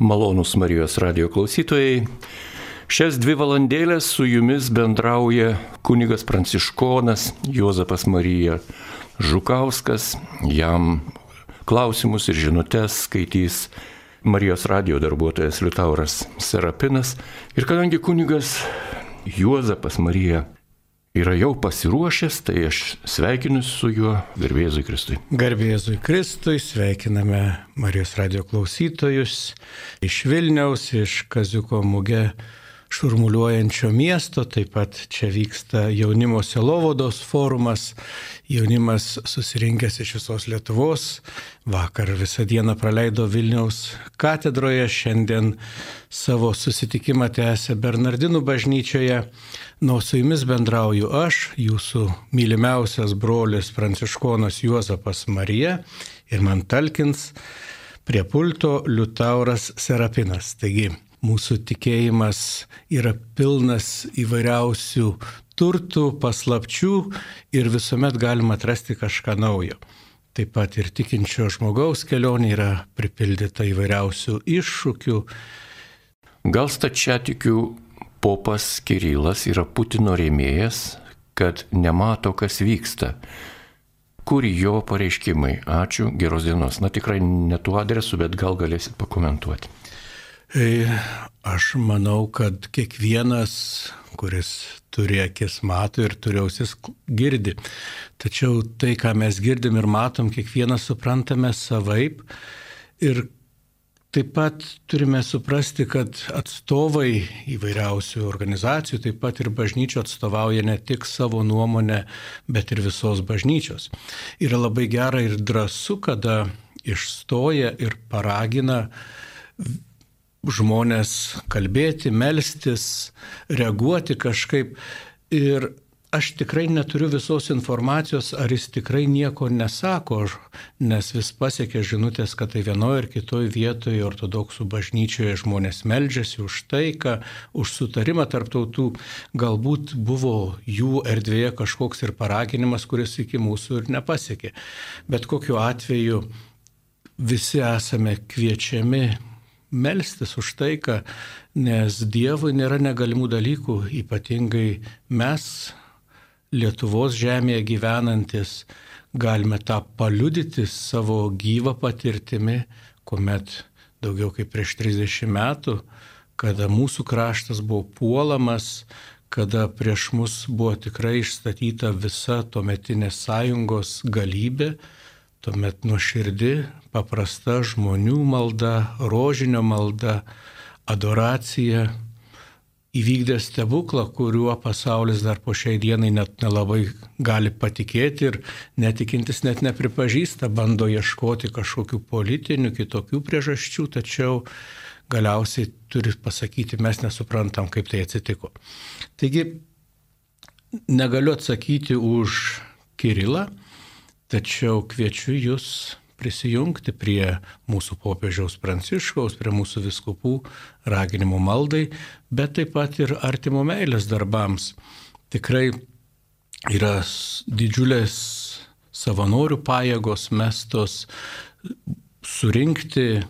Malonus Marijos radio klausytojai. Šias dvi valandėlės su jumis bendrauja kunigas pranciškonas Juozapas Marija Žukauskas. Jam klausimus ir žinutės skaitys Marijos radio darbuotojas Liutauras Serapinas. Ir kadangi kunigas Juozapas Marija yra jau pasiruošęs, tai aš sveikinu su juo garbėzui Kristui. Garbėzui Kristui sveikiname Marijos radio klausytojus iš Vilniaus, iš Kaziuko Muge šurmuliuojančio miesto, taip pat čia vyksta jaunimo selovodos forumas, jaunimas susirinkęs iš visos Lietuvos, vakar visą dieną praleido Vilniaus katedroje, šiandien savo susitikimą tęsė Bernardinų bažnyčioje. Nuo su jumis bendrauju aš, jūsų mylimiausias brolis Pranciškonas Juozapas Marija ir man talkins prie pulto Liutauras Serapinas. Taigi mūsų tikėjimas yra pilnas įvairiausių turtų, paslapčių ir visuomet galima atrasti kažką naujo. Taip pat ir tikinčio žmogaus kelionė yra pripildyta įvairiausių iššūkių. Gal stačiatikių popas Kirilas yra Putino rėmėjas, kad nemato, kas vyksta. Kur jo pareiškimai? Ačiū, geros dienos. Na tikrai ne tuo adresu, bet gal galėsit pakomentuoti. E, aš manau, kad kiekvienas, kuris turi akis mato ir turi ausis girdi. Tačiau tai, ką mes girdim ir matom, kiekvienas suprantame savaip. Ir Taip pat turime suprasti, kad atstovai įvairiausių organizacijų, taip pat ir bažnyčių atstovauja ne tik savo nuomonę, bet ir visos bažnyčios. Yra labai gera ir drąsu, kada išstoja ir paragina žmonės kalbėti, melstis, reaguoti kažkaip. Ir aš tikrai neturiu visos informacijos, ar jis tikrai nieko nesako, nes vis pasiekia žinutės, kad tai vienoje ar kitoje vietoje ortodoksų bažnyčioje žmonės meldžiasi už taiką, už sutarimą tarptautų. Galbūt buvo jų erdvėje kažkoks ir paraginimas, kuris iki mūsų ir nepasiekė. Bet kokiu atveju visi esame kviečiami melstis už taiką, nes Dievui nėra negalimų dalykų, ypatingai mes Lietuvos žemėje gyvenantis galime tą paliudyti savo gyvą patirtimi, kuomet daugiau kaip prieš 30 metų, kada mūsų kraštas buvo puolamas, kada prieš mus buvo tikrai išstatyta visa tuometinės sąjungos galybė, tuomet nuoširdi, paprasta žmonių malda, rožinio malda, adoracija įvykdė stebuklą, kuriuo pasaulis dar po šiai dienai net nelabai gali patikėti ir netikintis net nepripažįsta, bando ieškoti kažkokių politinių, kitokių priežasčių, tačiau galiausiai turi pasakyti, mes nesuprantam, kaip tai atsitiko. Taigi, negaliu atsakyti už Kirilą, tačiau kviečiu jūs prisijungti prie mūsų popiežiaus pranciškaus, prie mūsų viskupų raginimo maldai, bet taip pat ir artimo meilės darbams. Tikrai yra didžiulės savanorių pajėgos mestos surinkti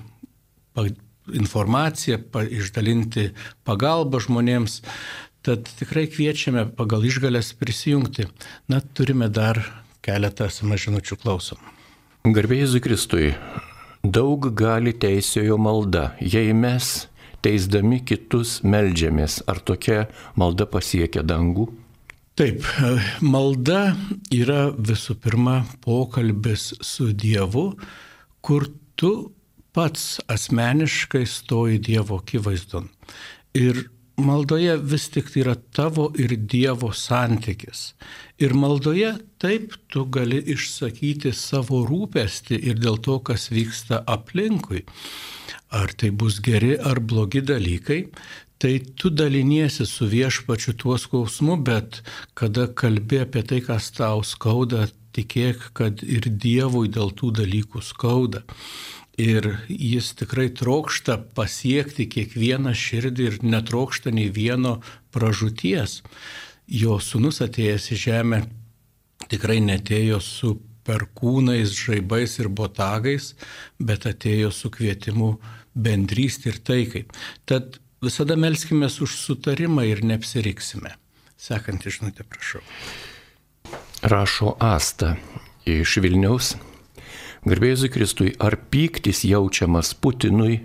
informaciją, išdalinti pagalbą žmonėms. Tad tikrai kviečiame pagal išgalės prisijungti. Na, turime dar keletą samažinučių klausom. Garbėjai Kristui, daug gali teisėjo malda, jei mes teisdami kitus melžiamės, ar tokia malda pasiekia dangų? Taip, malda yra visų pirma pokalbis su Dievu, kur tu pats asmeniškai stoji Dievo akivaizdon. Ir maldoje vis tik tai yra tavo ir Dievo santykis. Ir maldoje taip tu gali išsakyti savo rūpestį ir dėl to, kas vyksta aplinkui. Ar tai bus geri ar blogi dalykai, tai tu daliniesi su viešpačiu tuo skausmu, bet kada kalbė apie tai, kas tau skauda, tikėk, kad ir Dievui dėl tų dalykų skauda. Ir jis tikrai trokšta pasiekti kiekvieną širdį ir netrokšta nei vieno pražūties. Jo sunus atėjęs į žemę tikrai netėjo su perkūnais, žaibais ir botagais, bet atėjo su kvietimu bendrystį ir taikai. Tad visada melskime už sutarimą ir neapsiriksime. Sekantį žinutę, prašau. Rašo Asta iš Vilniaus. Garbėzui Kristui, ar pyktis jaučiamas Putinui,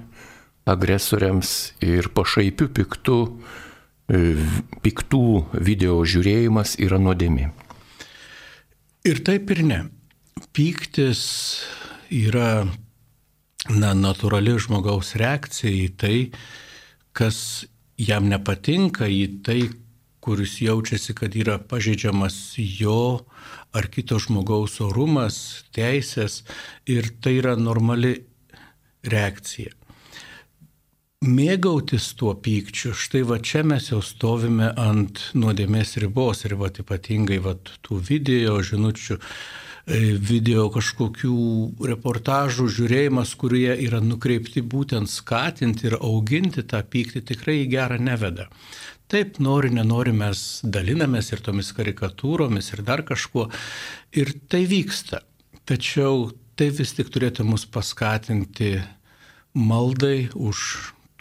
agresoriams ir pašaipių piktų, e, piktų video žiūrėjimas yra nuodėmi? Ir taip ir ne. Pyktis yra na, natūrali žmogaus reakcija į tai, kas jam nepatinka, į tai, kuris jaučiasi, kad yra pažeidžiamas jo ar kito žmogaus orumas, teisės ir tai yra normali reakcija. Mėgautis tuo pykčiu, štai va čia mes jau stovime ant nuodėmės ribos ir va ypatingai va tų video žinučių E, video kažkokių reportažų žiūrėjimas, kurie yra nukreipti būtent skatinti ir auginti tą pyktį, tikrai į gerą neveda. Taip, nori, nenori, mes dalinamės ir tomis karikatūromis ir dar kažkuo. Ir tai vyksta. Tačiau tai vis tik turėtų mus paskatinti maldai už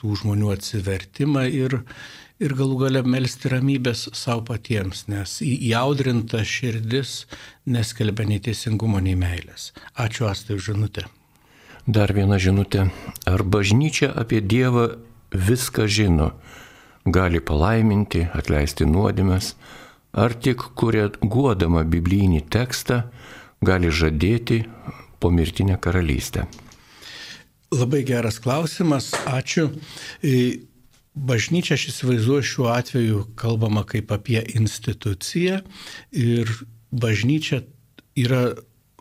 tų žmonių atsivertimą ir, ir galų gale melstį ramybės savo patiems, nes įaudrinta širdis neskelbia nei teisingumo, nei meilės. Ačiū Astai už žinutę. Dar viena žinutė. Ar bažnyčia apie Dievą viską žino? Gali palaiminti, atleisti nuodėmes, ar tik kuria guodama biblinį tekstą gali žadėti pomirtinę karalystę? Labai geras klausimas, ačiū. Bažnyčia aš įsivaizduoju šiuo atveju kalbama kaip apie instituciją ir bažnyčia yra,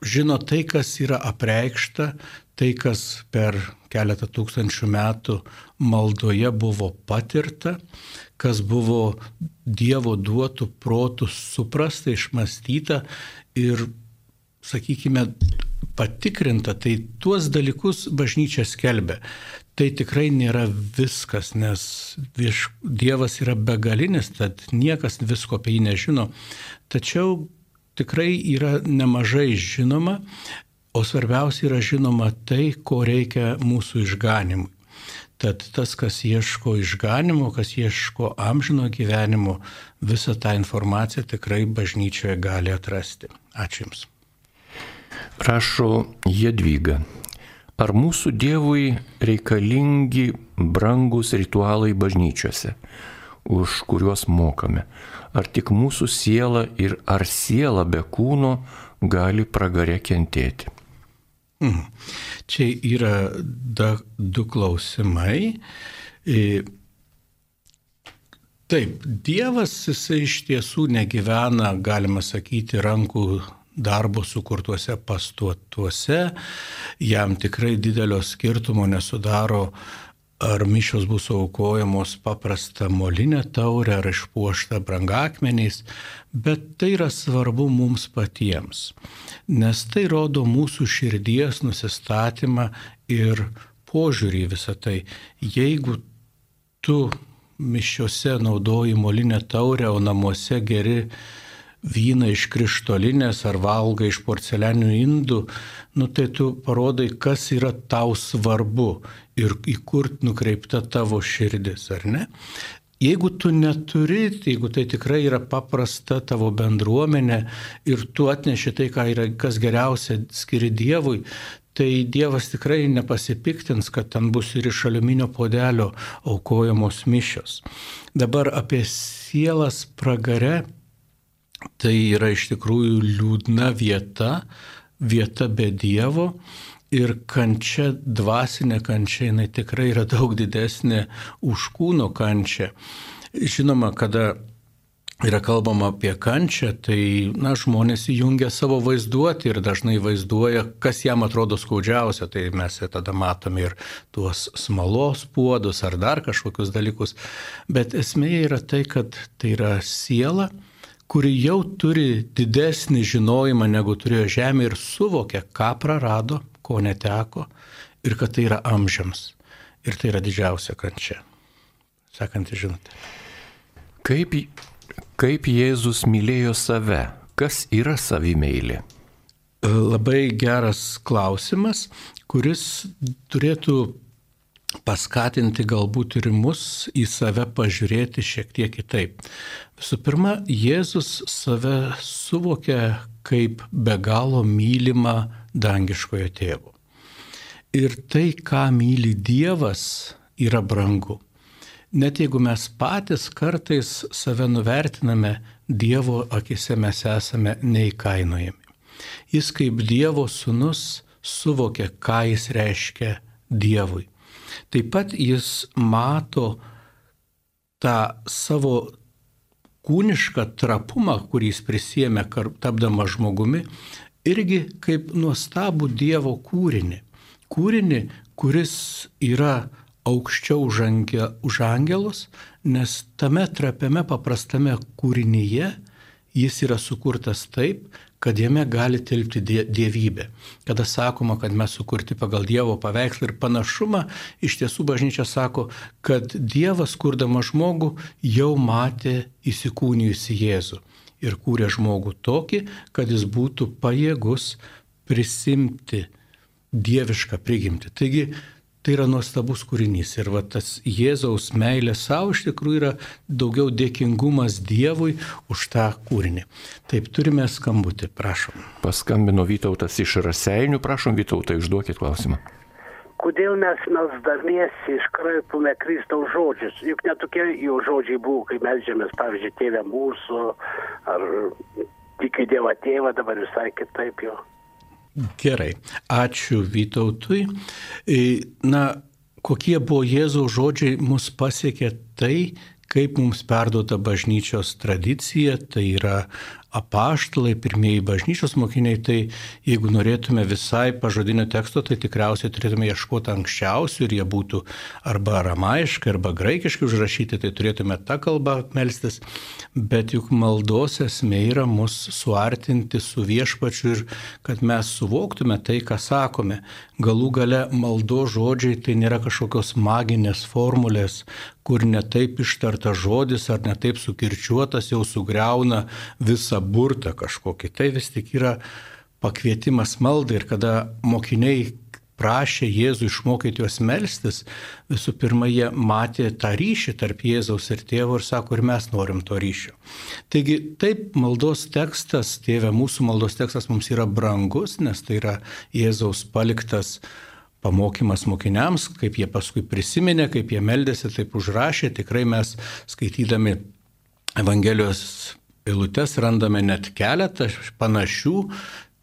žino tai, kas yra apreikšta, tai, kas per keletą tūkstančių metų maldoje buvo patirta, kas buvo Dievo duotų protų suprasta, išmastyta ir, sakykime, patikrinta, tai tuos dalykus bažnyčia skelbia tai tikrai nėra viskas, nes vieš, Dievas yra begalinis, tad niekas visko apie jį nežino. Tačiau tikrai yra nemažai žinoma, o svarbiausia yra žinoma tai, ko reikia mūsų išganimui. Tad tas, kas ieško išganimo, kas ieško amžino gyvenimo, visą tą informaciją tikrai bažnyčioje gali atrasti. Ačiū Jums. Rašo Jedvyga. Ar mūsų Dievui reikalingi brangus ritualai bažnyčiose, už kuriuos mokame? Ar tik mūsų siela ir ar siela be kūno gali pragare kentėti? Hmm. Čia yra da, du klausimai. E, taip, Dievas jisai iš tiesų negyvena, galima sakyti, rankų darbo sukurtuose pastuotuose, jam tikrai didelio skirtumo nesudaro, ar mišios bus aukojamos paprasta molinė taurė ar išpuošta brangakmeniais, bet tai yra svarbu mums patiems, nes tai rodo mūsų širdies nusistatymą ir požiūrį visą tai. Jeigu tu mišiuose naudoji molinę taurę, o namuose geri vyną iš krištolinės ar valgai iš porcelianinių indų, nu tai tu parodai, kas yra tau svarbu ir į kur nukreipta tavo širdis, ar ne? Jeigu tu neturi, jeigu tai tikrai yra paprasta tavo bendruomenė ir tu atneši tai, yra, kas geriausia skiri Dievui, tai Dievas tikrai nepasipiktins, kad ten bus ir iš aliuminio podelio aukojamos mišios. Dabar apie sielas pragare Tai yra iš tikrųjų liūdna vieta, vieta be Dievo ir kančia, dvasinė kančia, jinai tikrai yra daug didesnė už kūno kančią. Žinoma, kada yra kalbama apie kančią, tai na, žmonės įjungia savo vaizduoti ir dažnai vaizduoja, kas jam atrodo skaudžiausia. Tai mes tada matome ir tuos smalos puodus ar dar kažkokius dalykus. Bet esmė yra tai, kad tai yra siela kuri jau turi didesnį žinojimą negu turėjo žemė ir suvokia, ką prarado, ko neteko ir kad tai yra amžiams. Ir tai yra didžiausia kančia. Sekanti žinutė. Kaip, kaip Jėzus mylėjo save? Kas yra savimeilė? labai geras klausimas, kuris turėtų paskatinti galbūt ir mus į save pažiūrėti šiek tiek kitaip. Visų pirma, Jėzus save suvokia kaip be galo mylimą dangiškojo tėvo. Ir tai, ką myli Dievas, yra brangu. Net jeigu mes patys kartais save nuvertiname, Dievo akise mes esame neįkainojami. Jis kaip Dievo sunus suvokia, ką jis reiškia Dievui. Taip pat jis mato tą savo kūnišką trapumą, kurį jis prisėmė tapdama žmogumi, irgi kaip nuostabų Dievo kūrinį. Kūrinį, kuris yra aukščiau už, angel, už angelus, nes tame trapiame paprastame kūrinyje jis yra sukurtas taip, kad jame gali tilpti dievybė. Kada sakoma, kad mes sukurti pagal Dievo paveikslą ir panašumą, iš tiesų bažnyčia sako, kad Dievas, kurdama žmogų, jau matė įsikūnijusi Jėzų ir kūrė žmogų tokį, kad jis būtų pajėgus prisimti dievišką prigimtį. Taigi Tai yra nuostabus kūrinys ir va, tas Jėzaus meilė savo iš tikrųjų yra daugiau dėkingumas Dievui už tą kūrinį. Taip, turime skambutį, prašom. Paskambino Vytautas iš Raseinių, prašom Vytautai, užduokit klausimą. Kodėl mes melsdamiesi iškraipome Kristaus žodžius? Juk netokie jo žodžiai buvo, kai melžiamės, pavyzdžiui, tėvę mūsų, ar tik į Dievą tėvą, dabar visai kitaip jo. Gerai, ačiū Vytautui. E, na, kokie buvo Jėzaus žodžiai mus pasiekė tai, kaip mums perduota bažnyčios tradicija, tai yra apaštalai, pirmieji bažnyčios mokiniai, tai jeigu norėtume visai pažodinio teksto, tai tikriausiai turėtume ieškoti anksčiausių ir jie būtų arba aramaiškai, arba graikiškai užrašyti, tai turėtume tą kalbą melstis, bet juk maldos esmė yra mus suartinti su viešpačiu ir kad mes suvoktume tai, ką sakome. Galų gale maldo žodžiai tai nėra kažkokios maginės formulės, kur netaip ištartas žodis ar netaip sukirčiuotas jau sugriauna visą burtą kažkokį. Tai vis tik yra pakvietimas maldai ir kada mokiniai prašė Jėzų išmokyti juos melstis, visų pirma, jie matė tą ryšį tarp Jėzaus ir tėvo ir sako, ir mes norim to ryšio. Taigi taip, maldos tekstas, tėve, mūsų maldos tekstas mums yra brangus, nes tai yra Jėzaus paliktas pamokymas mokiniams, kaip jie paskui prisiminė, kaip jie meldėsi, taip užrašė. Tikrai mes skaitydami Evangelijos eilutes randame net keletą panašių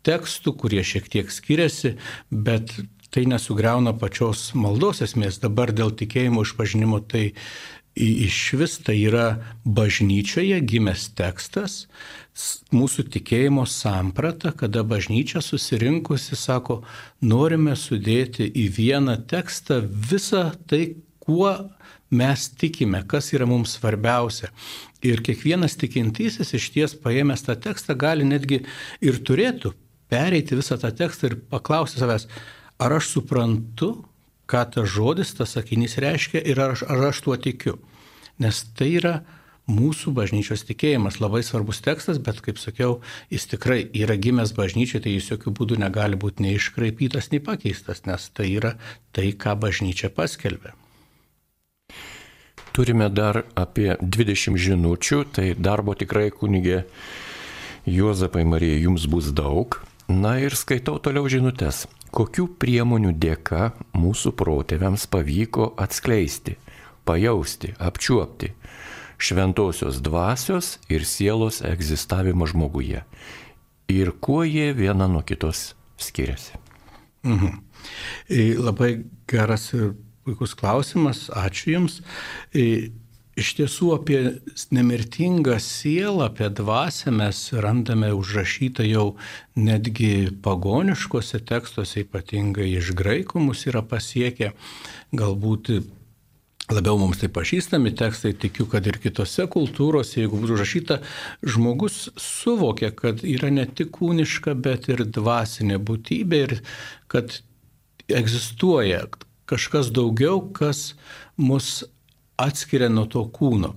tekstų, kurie šiek tiek skiriasi, bet tai nesugriauna pačios maldos esmės. Dabar dėl tikėjimo išpažinimo tai iš vis tai yra bažnyčioje gimęs tekstas, mūsų tikėjimo samprata, kada bažnyčia susirinkusi sako, norime sudėti į vieną tekstą visą tai, kuo mes tikime, kas yra mums svarbiausia. Ir kiekvienas tikintysis iš ties paėmęs tą tekstą gali netgi ir turėtų pereiti visą tą tekstą ir paklausti savęs, ar aš suprantu, ką tas žodis, tas sakinys reiškia ir ar aš, ar aš tuo tikiu. Nes tai yra mūsų bažnyčios tikėjimas. Labai svarbus tekstas, bet kaip sakiau, jis tikrai yra gimęs bažnyčiai, tai jis jokių būdų negali būti nei iškraipytas, nei pakeistas, nes tai yra tai, ką bažnyčia paskelbė. Turime dar apie 20 žinučių, tai darbo tikrai kunigė Juozapai Marija jums bus daug. Na ir skaitau toliau žinutės. Kokių priemonių dėka mūsų protėviams pavyko atskleisti, pajausti, apčiuopti šventosios dvasios ir sielos egzistavimą žmoguje. Ir kuo jie viena nuo kitos skiriasi. Mhm. Labai geras ir puikus klausimas, ačiū Jums. Iš tiesų apie nemirtingą sielą, apie dvasę mes randame užrašytą jau netgi pagoniškose tekstuose, ypatingai iš graikų mus yra pasiekę, galbūt labiau mums tai pažįstami tekstai, tikiu, kad ir kitose kultūrose, jeigu būtų užrašyta, žmogus suvokia, kad yra ne tik kūniška, bet ir dvasinė būtybė ir kad egzistuoja kažkas daugiau, kas mus atskiria nuo to kūno.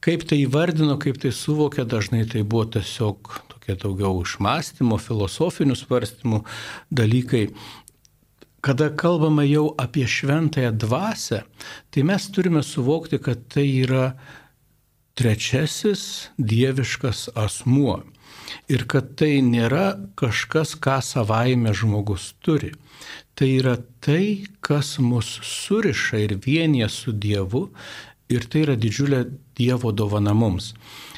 Kaip tai įvardino, kaip tai suvokė, dažnai tai buvo tiesiog tokie daugiau išmąstymo, filosofinių svarstymų dalykai. Kada kalbame jau apie šventąją dvasę, tai mes turime suvokti, kad tai yra trečiasis dieviškas asmuo. Ir kad tai nėra kažkas, ką savaime žmogus turi. Tai yra tai, kas mus suriša ir vienyje su Dievu ir tai yra didžiulė Dievo dovana mums.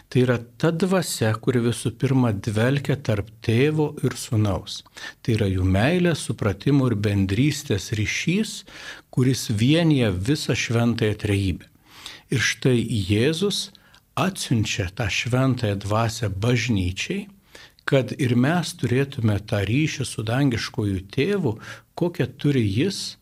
Tai yra ta dvasia, kuri visų pirma dvelkia tarp tėvo ir sunaus. Tai yra jų meilės, supratimo ir bendrystės ryšys, kuris vienyje visą šventąją trejybę. Ir štai Jėzus atsiunčia tą šventąją dvasę bažnyčiai, kad ir mes turėtume tą ryšį su dangiškojų tėvu, kokią turi jis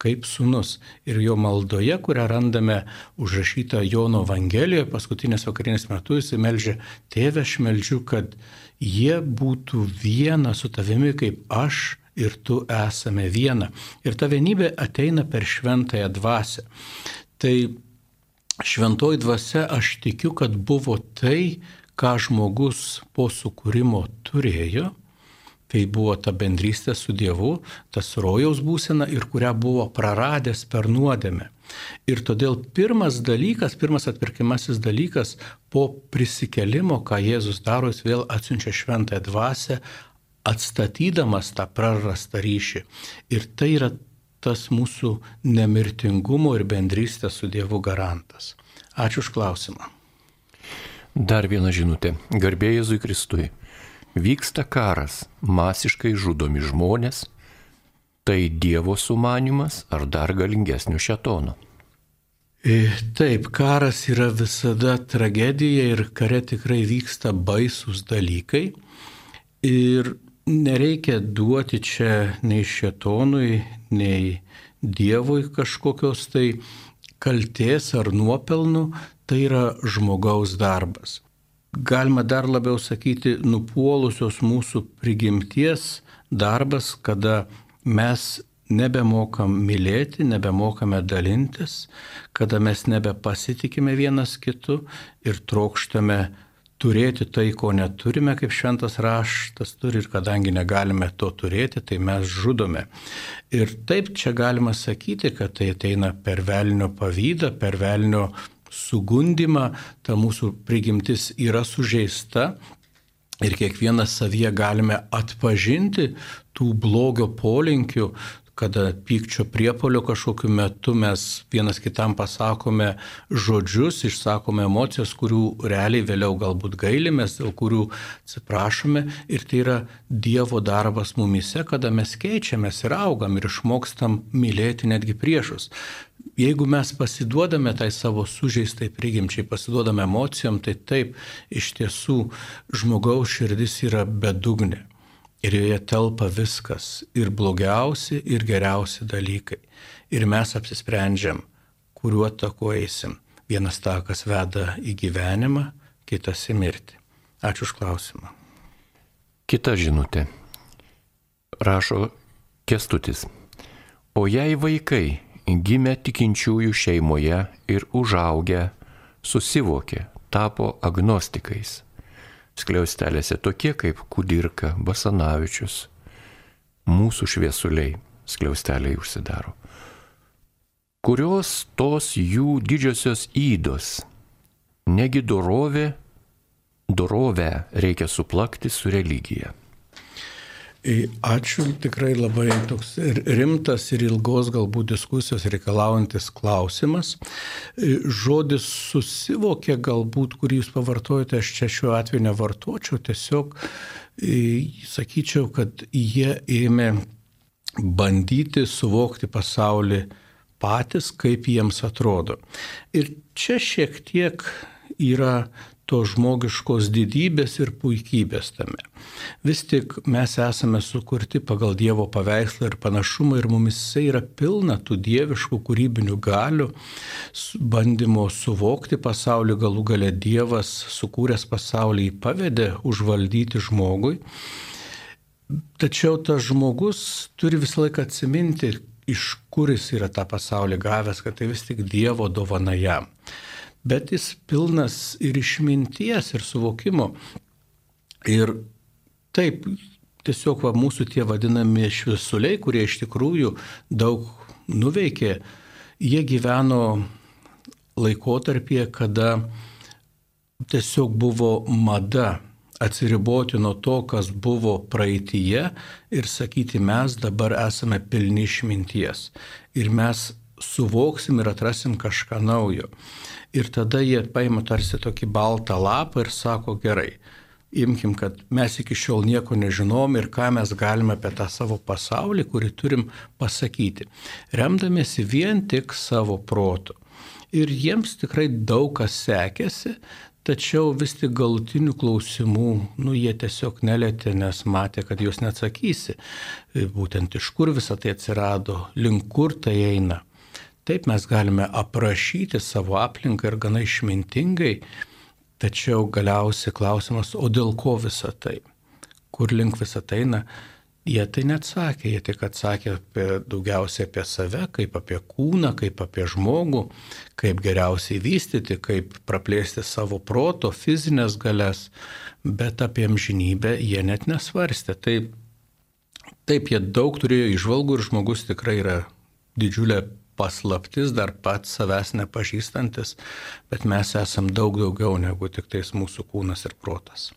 kaip sunus. Ir jo maldoje, kurią randame užrašytą Jono Evangelijoje, paskutinės vakarinės metu jis melžia, tėve aš melžiu, kad jie būtų viena su tavimi, kaip aš ir tu esame viena. Ir ta vienybė ateina per šventąją dvasę. Tai šventoji dvasia aš tikiu, kad buvo tai, ką žmogus po sukūrimo turėjo Tai buvo ta bendrystė su Dievu, tas rojaus būsena ir kurią buvo praradęs per nuodėmę. Ir todėl pirmas dalykas, pirmas atpirkimasis dalykas po prisikelimo, ką Jėzus daro, jis vėl atsiunčia šventąją dvasę, atstatydamas tą prarastą ryšį. Ir tai yra tas mūsų nemirtingumo ir bendrystės su Dievu garantas. Ačiū už klausimą. Dar viena žinutė. Garbė Jėzui Kristui. Vyksta karas, masiškai žudomi žmonės. Tai Dievo sumanimas ar dar galingesnio šetono? E, taip, karas yra visada tragedija ir kare tikrai vyksta baisus dalykai. Ir nereikia duoti čia nei šetonui, nei Dievui kažkokios tai kalties ar nuopelnų, tai yra žmogaus darbas galima dar labiau sakyti, nupuolusios mūsų prigimties darbas, kada mes nebemokam mylėti, nebemokame dalintis, kada mes nebepasitikime vienas kitu ir trokštame turėti tai, ko neturime, kaip šventas raštas turi ir kadangi negalime to turėti, tai mes žudome. Ir taip čia galima sakyti, kad tai ateina per velnio pavydą, per velnio sugundimą, ta mūsų prigimtis yra sužeista ir kiekvienas savyje galime atpažinti tų blogio polinkių, kada pykčio priepolio kažkokiu metu mes vienas kitam pasakome žodžius, išsakome emocijas, kurių realiai vėliau galbūt gailimės, dėl kurių atsiprašome. Ir tai yra Dievo darbas mumise, kada mes keičiamės ir augam ir išmokstam mylėti netgi priešus. Jeigu mes pasiduodame tai savo sužeistai prigimčiai, pasiduodame emocijom, tai taip, iš tiesų žmogaus širdis yra bedugnė. Ir joje telpa viskas - ir blogiausi, ir geriausi dalykai. Ir mes apsisprendžiam, kuriuo taku eisim. Vienas takas veda į gyvenimą, kitas į mirtį. Ačiū už klausimą. Kita žinutė. Rašo Kestutis. O jei vaikai gimė tikinčiųjų šeimoje ir užaugę, susivokė, tapo agnostikais. Skliaustelėse tokie kaip Kudirka, Basanavičius, mūsų šviesuliai, skliausteliai užsidaro. Kurios tos jų didžiosios įdos, negi dorovė, dorovę reikia suplakti su religija. Ačiū, tikrai labai toks rimtas ir ilgos galbūt diskusijos reikalaujantis klausimas. Žodis susivokė galbūt, kurį jūs pavartojate, aš čia šiuo atveju nevartočiau, tiesiog sakyčiau, kad jie ėmė bandyti suvokti pasaulį patys, kaip jiems atrodo. Ir čia šiek tiek yra to žmogiškos didybės ir puikybės tame. Vis tik mes esame sukurti pagal Dievo paveikslą ir panašumą ir mumise yra pilna tų dieviškų kūrybinių galių, bandymo suvokti pasaulį, galų gale Dievas sukūręs pasaulį pavedė užvaldyti žmogui. Tačiau tas žmogus turi visą laiką atsiminti, iš kuris yra tą pasaulį gavęs, kad tai vis tik Dievo dovana jam. Bet jis pilnas ir išminties, ir suvokimo. Ir taip, tiesiog va, mūsų tie vadinami šviesuliai, kurie iš tikrųjų daug nuveikė, jie gyveno laikotarpyje, kada tiesiog buvo mada atsiriboti nuo to, kas buvo praeitie ir sakyti, mes dabar esame pilni išminties. Ir mes suvoksim ir atrasim kažką naujo. Ir tada jie paima tarsi tokį baltą lapą ir sako, gerai, imkim, kad mes iki šiol nieko nežinom ir ką mes galime apie tą savo pasaulį, kurį turim pasakyti, remdamėsi vien tik savo protu. Ir jiems tikrai daug kas sekėsi, Tačiau vis tik galutinių klausimų, nu, jie tiesiog nelėtė, nes matė, kad jūs neatsakysi. Būtent iš kur visą tai atsirado, link kur tai eina. Taip mes galime aprašyti savo aplinką ir gana išmintingai, tačiau galiausiai klausimas, o dėl ko visą tai? Kur link visą tai eina? Jie tai neatsakė, jie tik atsakė apie, daugiausiai apie save, kaip apie kūną, kaip apie žmogų, kaip geriausiai vystyti, kaip praplėsti savo proto, fizinės galės, bet apie amžinybę jie net nesvarstė. Taip, taip jie daug turėjo išvalgų ir žmogus tikrai yra didžiulė paslaptis, dar pats savęs nepažįstantis, bet mes esam daug daugiau negu tik tais mūsų kūnas ir protas.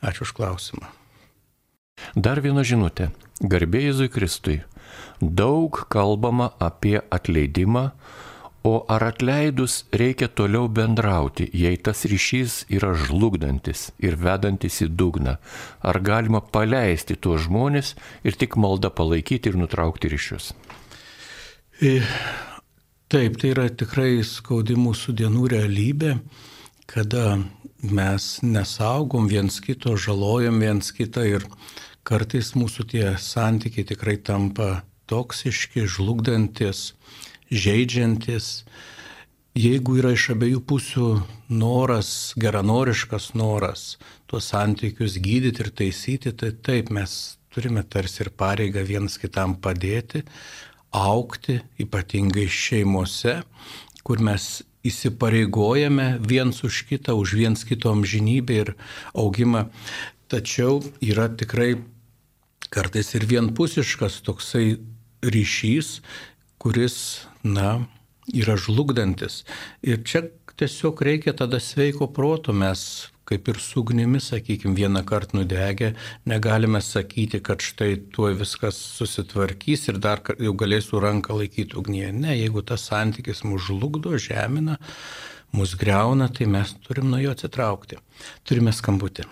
Ačiū už klausimą. Dar viena žinutė. Garbė Jėzui Kristui. Daug kalbama apie atleidimą, o ar atleidus reikia toliau bendrauti, jei tas ryšys yra žlugdantis ir vedantis į dugną? Ar galima paleisti tuos žmonės ir tik maldą palaikyti ir nutraukti ryšius? Taip, tai yra tikrai skaudi mūsų dienų realybė, kada mes nesaugom viens kito, žalojam viens kitą ir kartais mūsų tie santykiai tikrai tampa toksiški, žlugdantis, žaidžiantis. Jeigu yra iš abiejų pusių noras, geranoriškas noras tuos santykius gydyti ir taisyti, tai taip mes turime tarsi ir pareigą vienas kitam padėti, aukti, ypatingai šeimose, kur mes įsipareigojame viens už kitą, už viens kito amžinybę ir augimą. Tačiau yra tikrai kartais ir vienpusiškas toksai ryšys, kuris, na, yra žlugdantis. Ir čia tiesiog reikia tada sveiko proto, mes kaip ir su ugnimi, sakykime, vieną kartą nudegę, negalime sakyti, kad štai tuo viskas susitvarkys ir dar jau galėsiu ranką laikyti ugnyje. Ne, jeigu tas santykis mus žlugdo, žemina, mus greuna, tai mes turim nuo jo atsitraukti. Turime skambutį.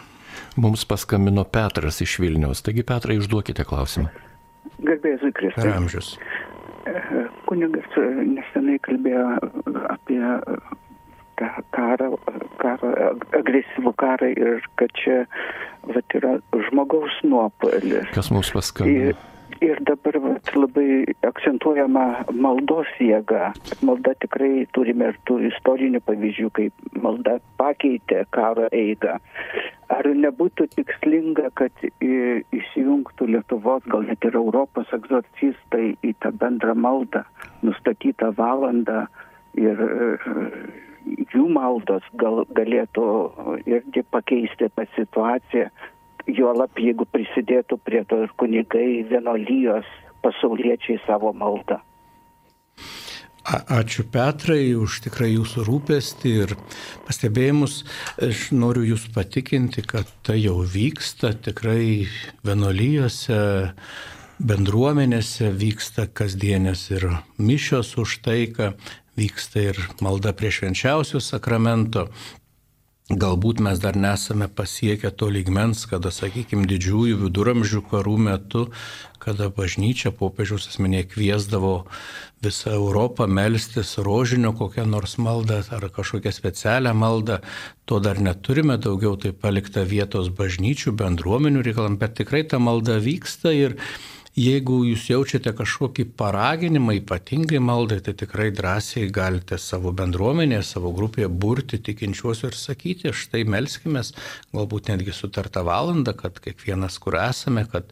Mums paskambino Petras iš Vilniaus. Taigi, Petrai, užduokite klausimą. Garbėsiu Kristus. Per amžius. Kunigas nesenai kalbėjo apie tą karą, karą, agresyvų karą ir kad čia vat, yra žmogaus nuopolis. Kas mums paskambino? Ir, ir dabar vat, labai akcentuojama maldos jėga. Malda tikrai turime ir tų istorinių pavyzdžių, kaip malda pakeitė karo eigą. Ar nebūtų tikslinga, kad įsijungtų Lietuvos, gal net ir Europos egzorcistai į tą bendrą maldą, nustatytą valandą ir jų maldos gal galėtų irgi pakeisti tą situaciją, juolap jeigu prisidėtų prie to ir kunigai vienolyjos pasauliečiai savo maldą. Ačiū Petrai už tikrai jūsų rūpestį ir pastebėjimus. Aš noriu jūs patikinti, kad tai jau vyksta tikrai vienolyjose, bendruomenėse vyksta kasdienės ir mišios už taiką, vyksta ir malda prie švenčiausių sakramento. Galbūt mes dar nesame pasiekę to lygmens, kada, sakykime, didžiųjų viduramžių karų metu, kada bažnyčia popiežiaus asmenė kviesdavo visą Europą melstis rožinio kokią nors maldą ar kažkokią specialią maldą, to dar neturime, daugiau tai palikta vietos bažnyčių, bendruomenių reikalam, bet tikrai ta malda vyksta ir Jeigu jūs jaučiate kažkokį paraginimą ypatingai maldai, tai tikrai drąsiai galite savo bendruomenėje, savo grupėje burti tikinčiuosius ir sakyti, štai melskime, galbūt netgi sutartą valandą, kad kiekvienas, kur esame, kad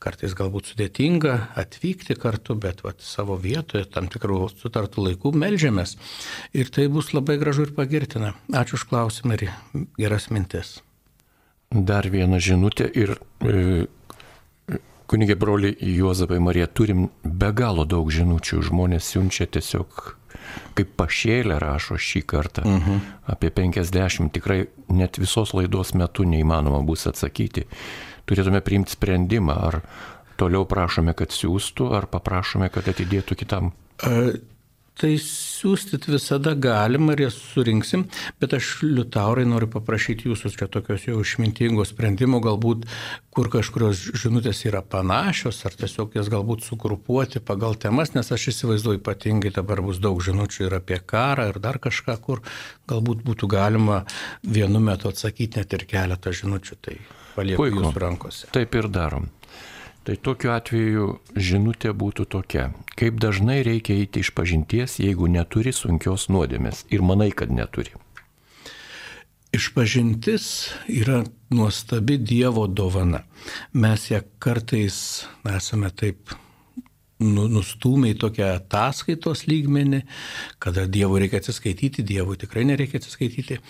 kartais galbūt sudėtinga atvykti kartu, bet vat, savo vietoje tam tikrų sutartų laikų melžiamės. Ir tai bus labai gražu ir pagirtina. Ačiū už klausimą ir geras mintis. Dar viena žinutė ir e, kunigė broli Juozapai Marija, turim be galo daug žinučių, žmonės siunčia tiesiog kaip pašėlę rašo šį kartą. Uh -huh. Apie 50 tikrai net visos laidos metu neįmanoma bus atsakyti turėtume priimti sprendimą, ar toliau prašome, kad siūstų, ar paprašome, kad atidėtų kitam. A, tai siūstit visada galima ir jas surinksim, bet aš liutaurai noriu paprašyti jūsų čia tokios jau išmintingo sprendimo, galbūt kur kažkurios žinutės yra panašios, ar tiesiog jas galbūt sugrupuoti pagal temas, nes aš įsivaizduoju ypatingai dabar bus daug žinučių ir apie karą ir dar kažką, kur galbūt būtų galima vienu metu atsakyti net ir keletą žinučių. Tai palieku jūsų rankose. Taip ir darom. Tai tokiu atveju žinutė būtų tokia. Kaip dažnai reikia eiti iš pažinties, jeigu neturi sunkios nuodėmės ir manai, kad neturi. Išpažintis yra nuostabi Dievo dovana. Mes ją kartais esame taip nustūmė į tokią ataskaitos lygmenį, kada Dievui reikia atsiskaityti, Dievui tikrai nereikia atsiskaityti.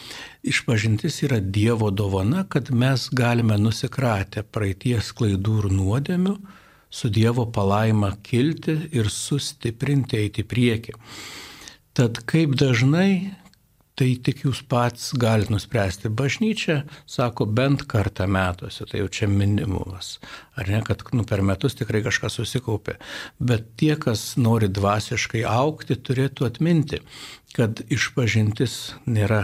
Išpažintis yra Dievo dovana, kad mes galime nusikratę praeities klaidų ir nuodėmių, su Dievo palaima kilti ir sustiprinti eiti į priekį. Tad kaip dažnai tai tik jūs pats galite nuspręsti. Bažnyčia sako bent kartą metuose, tai jau čia minimumas. Ar ne, kad nu, per metus tikrai kažkas susikaupė. Bet tie, kas nori dvasiškai aukti, turėtų atminti, kad išpažintis nėra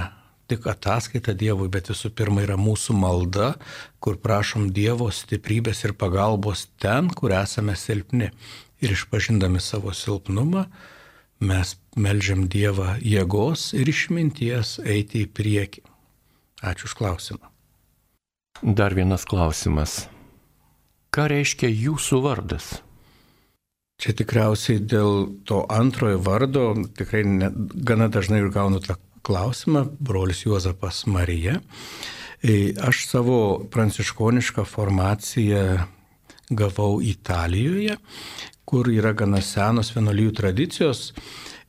tik ataskaita Dievui, bet visų pirma yra mūsų malda, kur prašom Dievo stiprybės ir pagalbos ten, kur esame silpni. Ir išpažindami savo silpnumą, mes melžiam Dievą jėgos ir išminties eiti į priekį. Ačiū už klausimą. Dar vienas klausimas. Ką reiškia jūsų vardas? Čia tikriausiai dėl to antrojo vardo tikrai ne, gana dažnai ir gaunu tą klausimą, brolis Juozapas Marija. E, aš savo pranciškonišką formaciją gavau Italijoje, kur yra gana senos vienuolijų tradicijos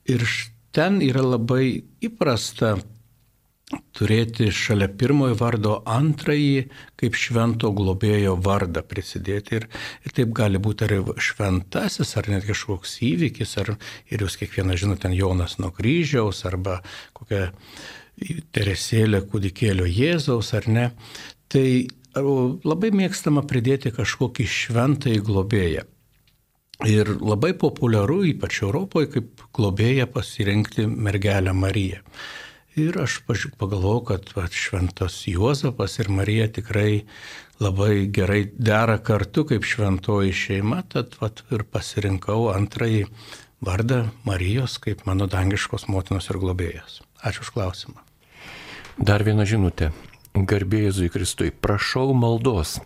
ir ten yra labai įprasta turėti šalia pirmojo vardo antrąjį kaip švento globėjo vardą prisidėti. Ir, ir taip gali būti ar šventasis, ar net kažkoks įvykis, ar ir jūs kiekvieną žinote, ten Jonas nuo kryžiaus, arba kokia Teresėlė kūdikėlio Jėzaus, ar ne. Tai labai mėgstama pridėti kažkokį šventąjį globėją. Ir labai populiaru, ypač Europoje, kaip globėja pasirinkti mergelę Mariją. Ir aš pagalvojau, kad va, šventas Juozapas ir Marija tikrai labai gerai dera kartu kaip šventoji šeima, tad va, ir pasirinkau antrąjį vardą Marijos kaip mano dangiškos motinos ir globėjos. Ačiū už klausimą. Dar viena žinutė. Garbėjai Kristui, prašau maldos.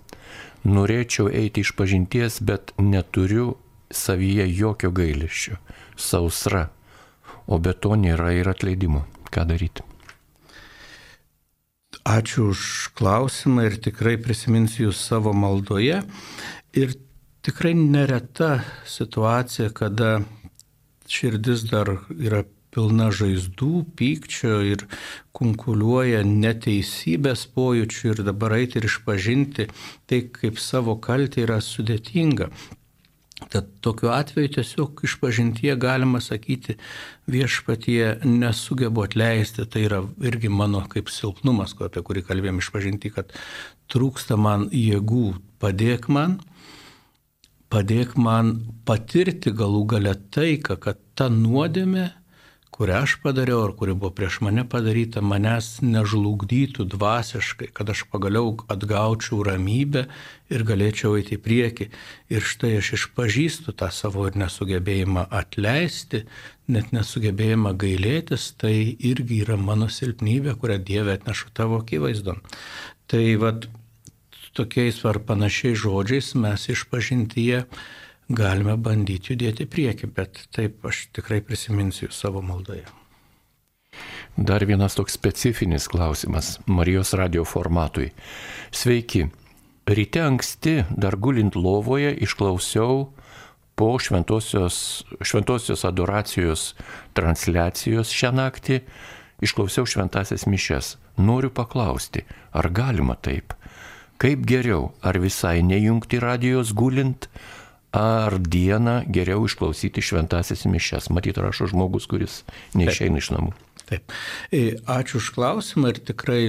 Norėčiau eiti iš pažinties, bet neturiu savyje jokio gailesčio, sausra, o be to nėra ir atleidimo. Ką daryti? Ačiū už klausimą ir tikrai prisiminsiu jūs savo maldoje. Ir tikrai nereta situacija, kada širdis dar yra pilna žaizdų, pykčio ir kunkuliuoja neteisybės pojūčių ir dabar eiti ir išpažinti tai kaip savo kaltę yra sudėtinga. Tad tokiu atveju tiesiog išpažintie galima sakyti, viešpatie nesugebu atleisti, tai yra irgi mano kaip silpnumas, apie kurį kalbėjom išpažinti, kad trūksta man jėgų, padėk man, padėk man patirti galų gale taiką, kad ta nuodėmė kurią aš padariau ar kuri buvo prieš mane padaryta, manęs nežlugdytų dvasiškai, kad aš pagaliau atgaučiau ramybę ir galėčiau eiti į priekį. Ir štai aš išpažįstu tą savo ir nesugebėjimą atleisti, net nesugebėjimą gailėtis, tai irgi yra mano silpnybė, kurią Dieve atnešu tavo akivaizdon. Tai vad tokiais ar panašiais žodžiais mes išpažintyje galime bandyti judėti prieki, bet taip aš tikrai prisiminsiu savo maldoje. Dar vienas toks specifinis klausimas Marijos radio formatui. Sveiki, ryte anksti, dar gulint lovoje, išklausiau po šventosios, šventosios adoracijos transliacijos šią naktį, išklausiau šventasias mišes. Noriu paklausti, ar galima taip? Kaip geriau, ar visai nejungti radijos gulint, ar dieną geriau išklausyti šventasias mišes? Matyt, rašo žmogus, kuris neišeina iš namų. Taip. E, ačiū už klausimą ir tikrai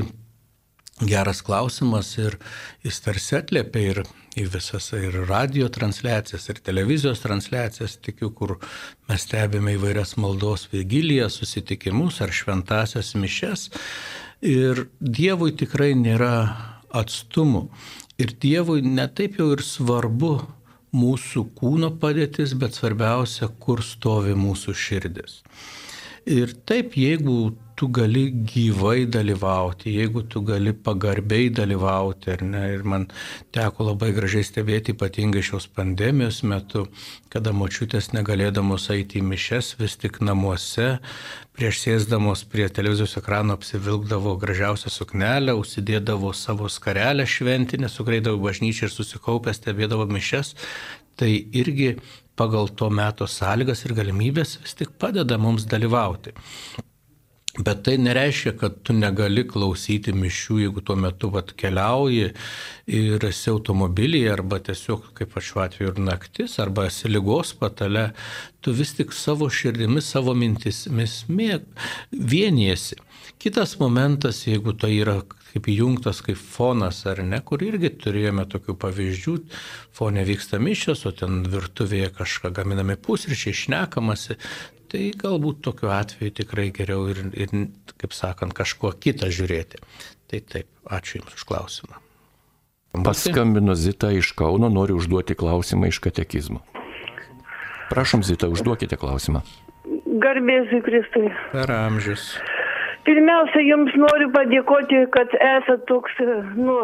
geras klausimas ir jis tarsi atliepia ir į visas ir radio transliacijas, ir televizijos transliacijas, tikiu, kur mes stebime įvairias maldos vigilijas, susitikimus ar šventasias mišes. Ir Dievui tikrai nėra atstumų. Ir Dievui netaip jau ir svarbu mūsų kūno padėtis, bet svarbiausia, kur stovi mūsų širdis. Ir taip, jeigu tu gali gyvai dalyvauti, jeigu tu gali pagarbiai dalyvauti, ne. Ir man teko labai gražiai stebėti, ypatingai šios pandemijos metu, kada močiutės negalėdamos eiti į mišes, vis tik namuose, prieš sėsdamos prie televizijos ekrano apsivilkdavo gražiausią suknelę, užsidėdavo savo skarelę šventinę, sukreidavo bažnyčią ir susikaupę stebėdavo mišes. Tai irgi pagal to meto sąlygas ir galimybės vis tik padeda mums dalyvauti. Bet tai nereiškia, kad tu negali klausyti mišių, jeigu tuo metu vat, keliauji ir esi automobilyje, arba tiesiog, kaip aš šiuo atveju, ir naktis, arba esi lygos patale, tu vis tik savo širdimi, savo mintismis mėg, vieniesi. Kitas momentas, jeigu tai yra kaip įjungtas kaip fonas ar ne, kur irgi turėjome tokių pavyzdžių, fone vyksta mišios, o ten virtuvėje kažką gaminami pusryčiai, šnekamasi, tai galbūt tokiu atveju tikrai geriau ir, ir kaip sakant, kažkuo kitą žiūrėti. Tai taip, ačiū Jums už klausimą. Paskambino Zita iš Kauno, noriu užduoti klausimą iš katekizmo. Prašom, Zita, užduokite klausimą. Garbėsiu Kristui. Per amžius. Pirmiausia, jums noriu padėkoti, kad esate toks, nu,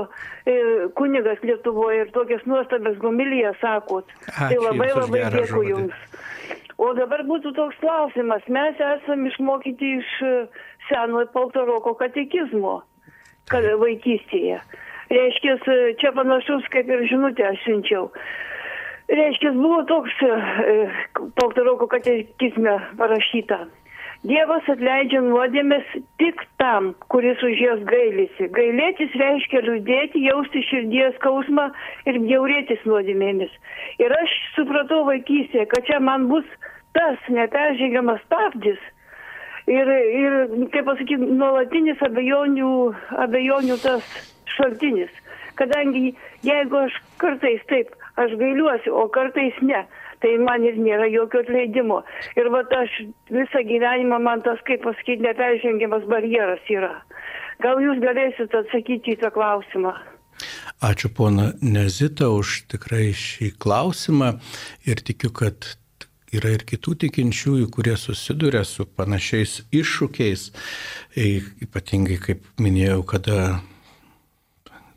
e, kunigas Lietuvoje ir tokias nuostabias homilijas sakot. Ačiū tai labai labai dėkui žodį. jums. O dabar būtų toks klausimas. Mes esame išmokyti iš e, senojo paltaroko katekizmo kad vaikystėje. Reiškia, čia panašus kaip ir žinutė aš siunčiau. Reiškia, buvo toks e, paltaroko katekizme parašyta. Dievas atleidžia nuodėmės tik tam, kuris už jas gailisi. Gailėtis reiškia liūdėti, jausti širdies skausmą ir bjaurėtis nuodėmėmis. Ir aš supratau vaikystėje, kad čia man bus tas neperžengiamas stabdis. Ir, ir kaip pasakyti, nuolatinis abejonių, abejonių tas šaltinis. Kadangi jeigu aš kartais taip, aš gailiuosi, o kartais ne, tai man ir nėra jokio atleidimo. Ir va aš visą gyvenimą man tas, kaip pasakyti, neperžengiamas barjeras yra. Gal jūs galėsite atsakyti į tą klausimą? Ačiū pona Nezita už tikrai šį klausimą ir tikiu, kad yra ir kitų tikinčiųjų, kurie susiduria su panašiais iššūkiais, ypatingai, kaip minėjau, kada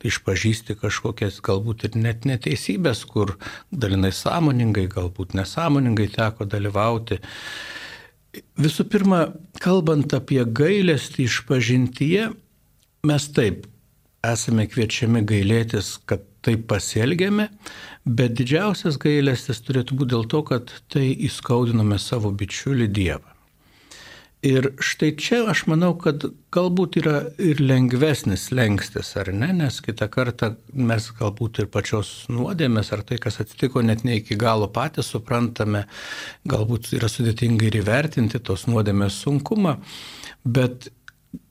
išpažįsti kažkokias galbūt ir net neteisybės, kur dalinai sąmoningai, galbūt nesąmoningai teko dalyvauti. Visų pirma, kalbant apie gailestį išpažintyje, mes taip esame kviečiami gailėtis, kad taip pasielgėme, bet didžiausias gailestis turėtų būti dėl to, kad tai įskaudiname savo bičiulį Dievą. Ir štai čia aš manau, kad galbūt yra ir lengvesnis lengstis, ar ne, nes kitą kartą mes galbūt ir pačios nuodėmės, ar tai, kas atsitiko, net ne iki galo patys suprantame, galbūt yra sudėtinga ir įvertinti tos nuodėmės sunkumą, bet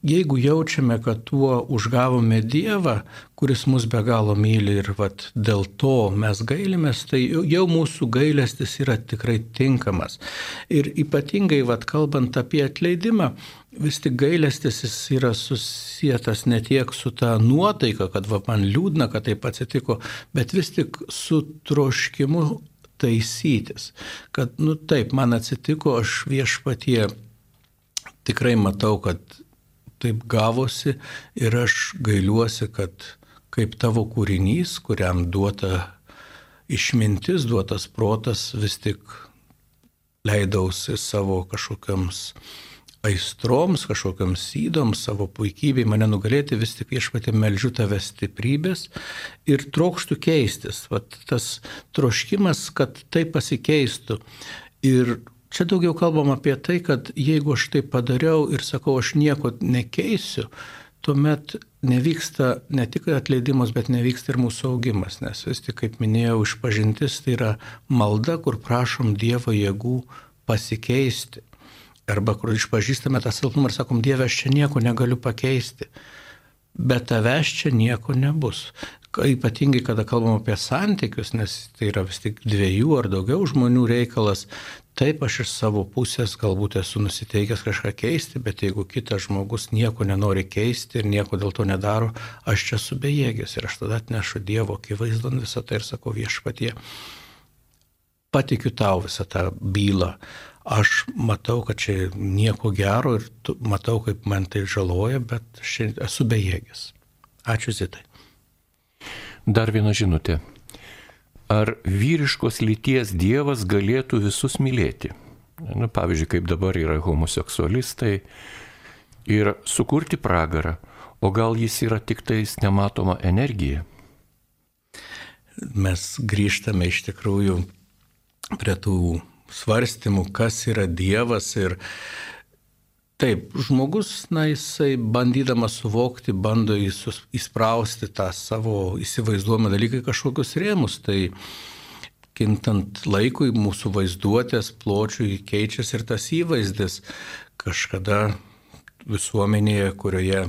jeigu jaučiame, kad tuo užgavome Dievą, kuris mus be galo myli ir vat, dėl to mes gailimės, tai jau mūsų gailestis yra tikrai tinkamas. Ir ypatingai, vat, kalbant apie atleidimą, vis tik gailestis jis yra susijęs ne tiek su ta nuotaika, kad va, man liūdna, kad taip atsitiko, bet vis tik su troškimu taisytis. Kad, nu taip, man atsitiko, aš viešpatie tikrai matau, kad taip gavosi ir aš gailiuosi, kad kaip tavo kūrinys, kuriam duota išmintis, duotas protas, vis tik leidausi savo kažkokiams aistroms, kažkokiams sydoms, savo puikybei mane nugalėti, vis tik viešpatė melžiu tave stiprybės ir trokštų keistis. Vat tas troškimas, kad tai pasikeistų. Ir čia daugiau kalbam apie tai, kad jeigu aš tai padariau ir sakau, aš nieko nekeisiu, tuomet nevyksta ne tik atleidimas, bet nevyksta ir mūsų augimas, nes vis tik, kaip minėjau, išpažintis tai yra malda, kur prašom Dievo jėgų pasikeisti. Arba kur išpažįstame tą silpnumą ir sakom, Dieve, aš čia nieko negaliu pakeisti. Bet tavęs čia nieko nebus. Ypatingai, kada kalbam apie santykius, nes tai yra vis tik dviejų ar daugiau žmonių reikalas, taip aš iš savo pusės galbūt esu nusiteikęs kažką keisti, bet jeigu kitas žmogus nieko nenori keisti ir nieko dėl to nedaro, aš čia esu bejėgis ir aš tada atnešu Dievo akivaizdon visą tai ir sakau viešpatie, patikiu tau visą tą bylą aš matau, kad čia nieko gero ir matau, kaip man tai žaloja, bet šiandien esu bejėgis. Ačiū Zitai. Dar viena žinutė. Ar vyriškos lyties Dievas galėtų visus mylėti? Nu, pavyzdžiui, kaip dabar yra homoseksualistai ir sukurti pragarą, o gal jis yra tik tais nematoma energija? Mes grįžtame iš tikrųjų prie tų svarstymų, kas yra Dievas ir Taip, žmogus, na, jisai bandydamas suvokti, bando įsprausti tą savo įsivaizduojamą dalyką į kažkokius rėmus. Tai kintant laikui mūsų vaizduotės pločiui keičiasi ir tas įvaizdis. Kažkada visuomenėje, kurioje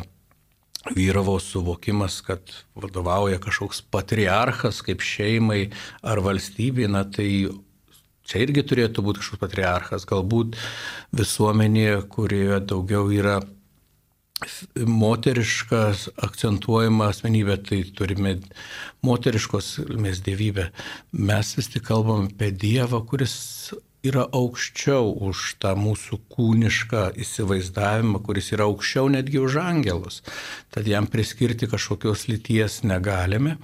vyravo suvokimas, kad vadovauja kažkoks patriarchas kaip šeimai ar valstybė, na tai Čia irgi turėtų būti kažkoks patriarchas, galbūt visuomenėje, kurioje daugiau yra moteriškas akcentuojama asmenybė, tai turime moteriškos mes dievybę. Mes vis tik kalbam apie Dievą, kuris yra aukščiau už tą mūsų kūnišką įsivaizdavimą, kuris yra aukščiau netgi už angelus. Tad jam priskirti kažkokios lyties negalime.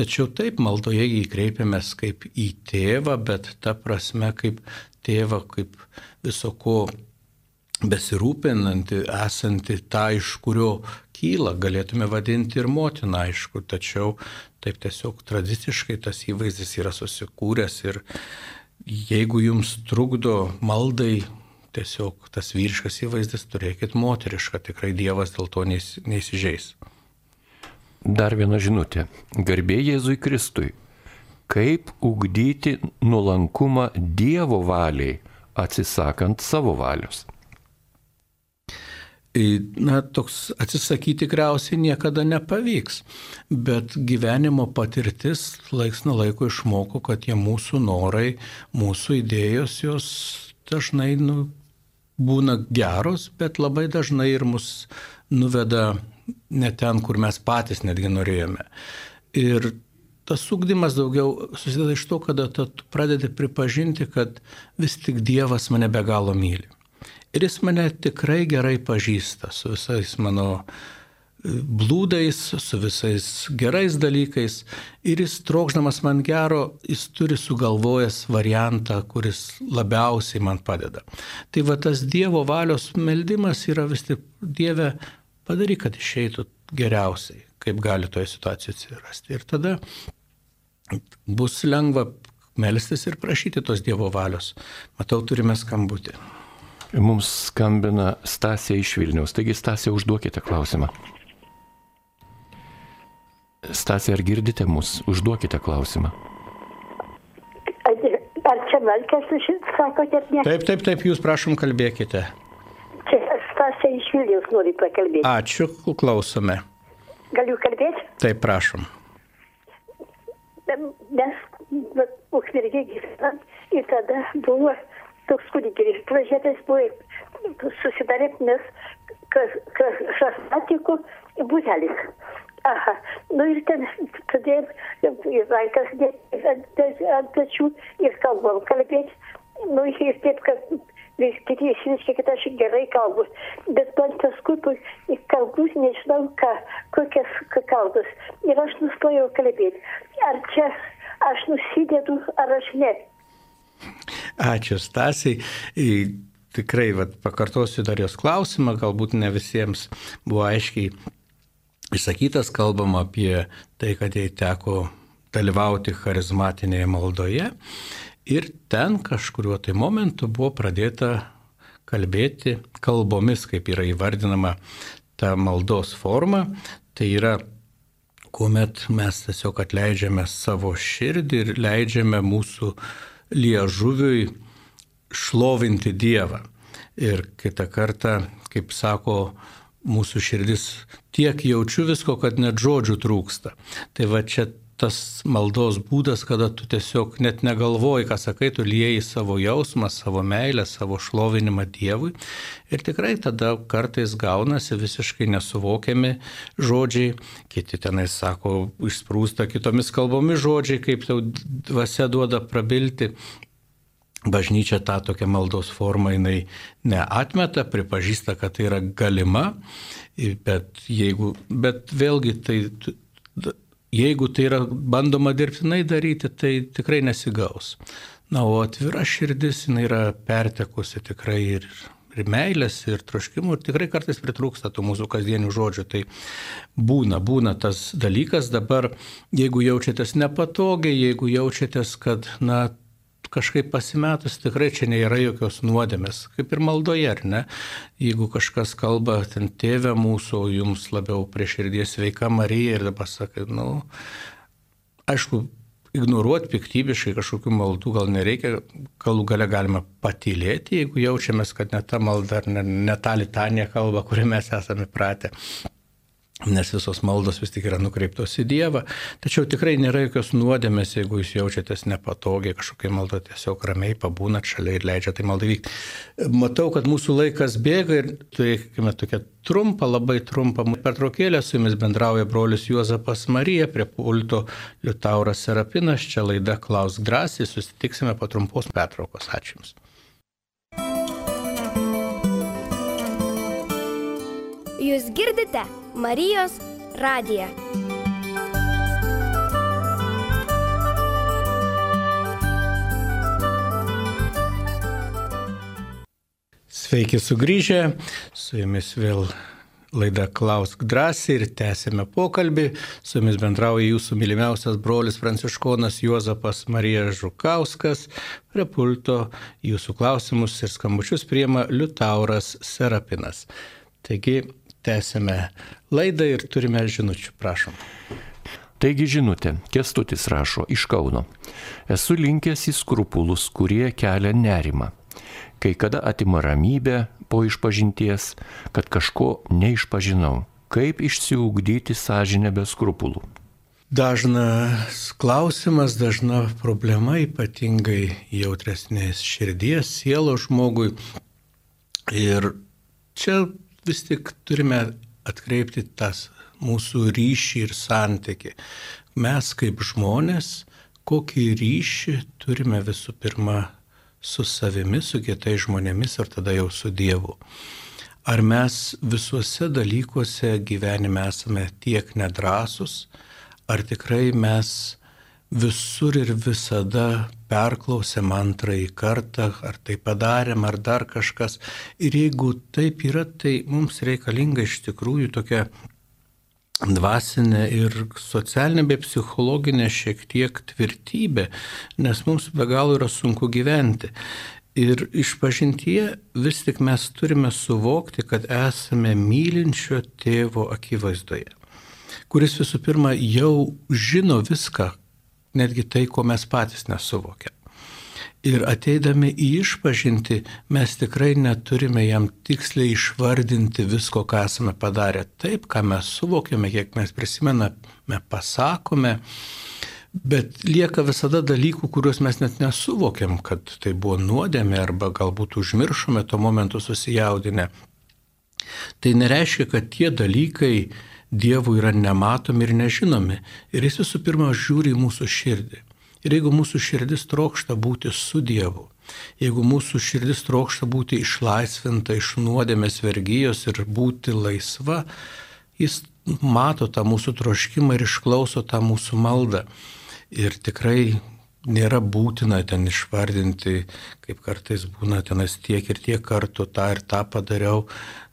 Tačiau taip maldoje jį kreipiamės kaip į tėvą, bet ta prasme kaip tėvą, kaip visoko besirūpinanti, esanti tą, iš kurio kyla, galėtume vadinti ir motiną, aišku, tačiau taip tiesiog tradiciškai tas įvaizdis yra susikūręs ir jeigu jums trukdo maldai tiesiog tas vyriškas įvaizdis, turėkit moterišką, tikrai Dievas dėl to neįsižeis. Dar viena žinutė. Garbė Jėzui Kristui. Kaip ugdyti nuolankumą Dievo valiai, atsisakant savo valios? Na, toks atsisakyti tikriausiai niekada nepavyks, bet gyvenimo patirtis laiks nuo laiko išmoko, kad tie mūsų norai, mūsų idėjos, jos dažnai nu, būna geros, bet labai dažnai ir mus nuveda ne ten, kur mes patys netgi norėjome. Ir tas ūkdymas daugiau susideda iš to, kada tu pradedi pripažinti, kad vis tik Dievas mane be galo myli. Ir jis mane tikrai gerai pažįsta su visais mano e, blūdais, su visais gerais dalykais. Ir jis trokšdamas man gero, jis turi sugalvojęs variantą, kuris labiausiai man padeda. Tai va tas Dievo valios meldimas yra vis tik Dieve, padaryk, kad išeitų geriausiai, kaip gali toje situacijoje atsirasti. Ir tada bus lengva melstis ir prašyti tos Dievo valios. Matau, turime skambutį. Mums skambina Stasė iš Vilniaus. Taigi, Stasė, užduokite klausimą. Stasė, ar girdite mus? Užduokite klausimą. Ar čia Melkės, sakote, ne? Taip, taip, taip, jūs prašom kalbėkite. Stasė iš Vilnius nori pakalbėti. Ačiū, klausome. Galiu kalbėti? Taip, prašom. Mes ukmergė gyvenam ir tada buvo toks kūdikėlis, plažėtas buvo susidarė, nes šasmatiko būtelis. Aha, nu ir ten tada ir vaikas ant pečių ir kalbam kalbėti. Nu ir taip, kad kiti išreiškia, kad aš gerai kalbu, bet man paskui kalbų nežinau, ką, kokias kalbas. Ir aš nustojau kalbėti. Ar čia aš nusidedu, ar aš ne. Ačiū, Stasiai. tikrai, vat, pakartosiu dar jos klausimą, galbūt ne visiems buvo aiškiai išsakytas, kalbam apie tai, kad jai teko dalyvauti charizmatinėje maldoje ir ten kažkuriuo tai momentu buvo pradėta kalbėti kalbomis, kaip yra įvardinama ta maldos forma. Tai yra, kuomet mes tiesiog atleidžiame savo širdį ir leidžiame mūsų liežuviui šlovinti Dievą. Ir kitą kartą, kaip sako mūsų širdis, tiek jaučiu visko, kad net žodžių trūksta. Tai va čia tas maldos būdas, kada tu tiesiog net negalvoji, ką sakai, tu lieji savo jausmą, savo meilę, savo šlovinimą Dievui. Ir tikrai tada kartais gaunasi visiškai nesuvokiami žodžiai, kiti tenai sako, išsprūsta kitomis kalbomis žodžiai, kaip tau dvasia duoda prabilti. Bažnyčia tą tokią maldos formą jinai neatmeta, pripažįsta, kad tai yra galima, bet, jeigu, bet vėlgi tai jeigu tai yra bandoma dirbtinai daryti, tai tikrai nesigaus. Na, o atvira širdis, jinai yra pertekusi tikrai ir, ir meilės, ir troškimų, ir tikrai kartais pritrūksta tų mūsų kasdienių žodžių. Tai būna, būna tas dalykas dabar, jeigu jaučiatės nepatogiai, jeigu jaučiatės, kad, na, kažkaip pasimetus, tikrai čia nėra jokios nuodėmės, kaip ir maldoje, ar ne? Jeigu kažkas kalba ten tėvę mūsų, jums labiau prie širdies sveika Marija ir dabar sakai, nu, aišku, ignoruoti piktybiškai kažkokių maldų gal nereikia, galų gale galima patylėti, jeigu jaučiamės, kad ne ta malda ar ne, ne ta litanija kalba, kurią mes esame pratę nes visos maldos vis tik yra nukreiptos į Dievą. Tačiau tikrai nėra jokios nuodėmės, jeigu jūs jaučiatės nepatogiai kažkokiai maldo, tiesiog ramiai pabūnat šalia ir leidžia tai maldai vykti. Matau, kad mūsų laikas bėga ir turėkime tokią trumpą, labai trumpą pertraukėlę. Su jumis bendrauja brolius Juozapas Marija, prie pulto Liutauras Serapinas. Čia laida Klaus drąsiai, susitiksime po trumpos pertraukos. Ačiū Jums. Jūs girdite Marijos radiją. Sveiki sugrįžę, su jumis vėl laida Klausk drąsiai ir tęsėme pokalbį. Su jumis bendrauja jūsų mylimiausias brolis Pranciškonas Juozapas Marija Žukauskas. Prie pulto jūsų klausimus ir skambučius priema Liutauras Serapinas. Taigi tęsėme laidą ir turime žinučių, prašom. Taigi žinutė, Kestutis rašo iš Kauno. Esu linkęs į skrupulus, kurie kelia nerimą. Kai kada atima ramybę po išpažinties, kad kažko neišpažinau. Kaip išsiugdyti sąžinę be skrupulų? Dažnas klausimas, dažna problema, ypatingai jautresnės širdies, sielo žmogui. Ir čia vis tik turime atkreipti tas mūsų ryšį ir santyki. Mes kaip žmonės, kokį ryšį turime visų pirma su savimi, su kitais žmonėmis ir tada jau su Dievu. Ar mes visuose dalykuose gyvenime esame tiek nedrasus, ar tikrai mes visur ir visada perklausėm antrąjį kartą, ar tai padarėm, ar dar kažkas. Ir jeigu taip yra, tai mums reikalinga iš tikrųjų tokia dvasinė ir socialinė bei psichologinė šiek tiek tvirtybė, nes mums be galo yra sunku gyventi. Ir išpažintyje vis tik mes turime suvokti, kad esame mylinčio tėvo akivaizdoje, kuris visų pirma jau žino viską, netgi tai, ko mes patys nesuvokiam. Ir ateidami į išpažinti, mes tikrai neturime jam tiksliai išvardinti visko, ką esame padarę. Taip, ką mes suvokiame, kiek mes prisimename, pasakome, bet lieka visada dalykų, kuriuos mes net nesuvokiam, kad tai buvo nuodėmė arba galbūt užmiršome tuo momentu susijaudinę. Tai nereiškia, kad tie dalykai Dievui yra nematomi ir nežinomi. Ir jis visų pirma žiūri į mūsų širdį. Ir jeigu mūsų širdis trokšta būti su Dievu, jeigu mūsų širdis trokšta būti išlaisvinta iš nuodėmės vergyjos ir būti laisva, jis mato tą mūsų troškimą ir išklauso tą mūsų maldą. Ir tikrai nėra būtina ten išvardinti, kaip kartais būna tenas tiek ir tiek kartų tą ir tą padariau.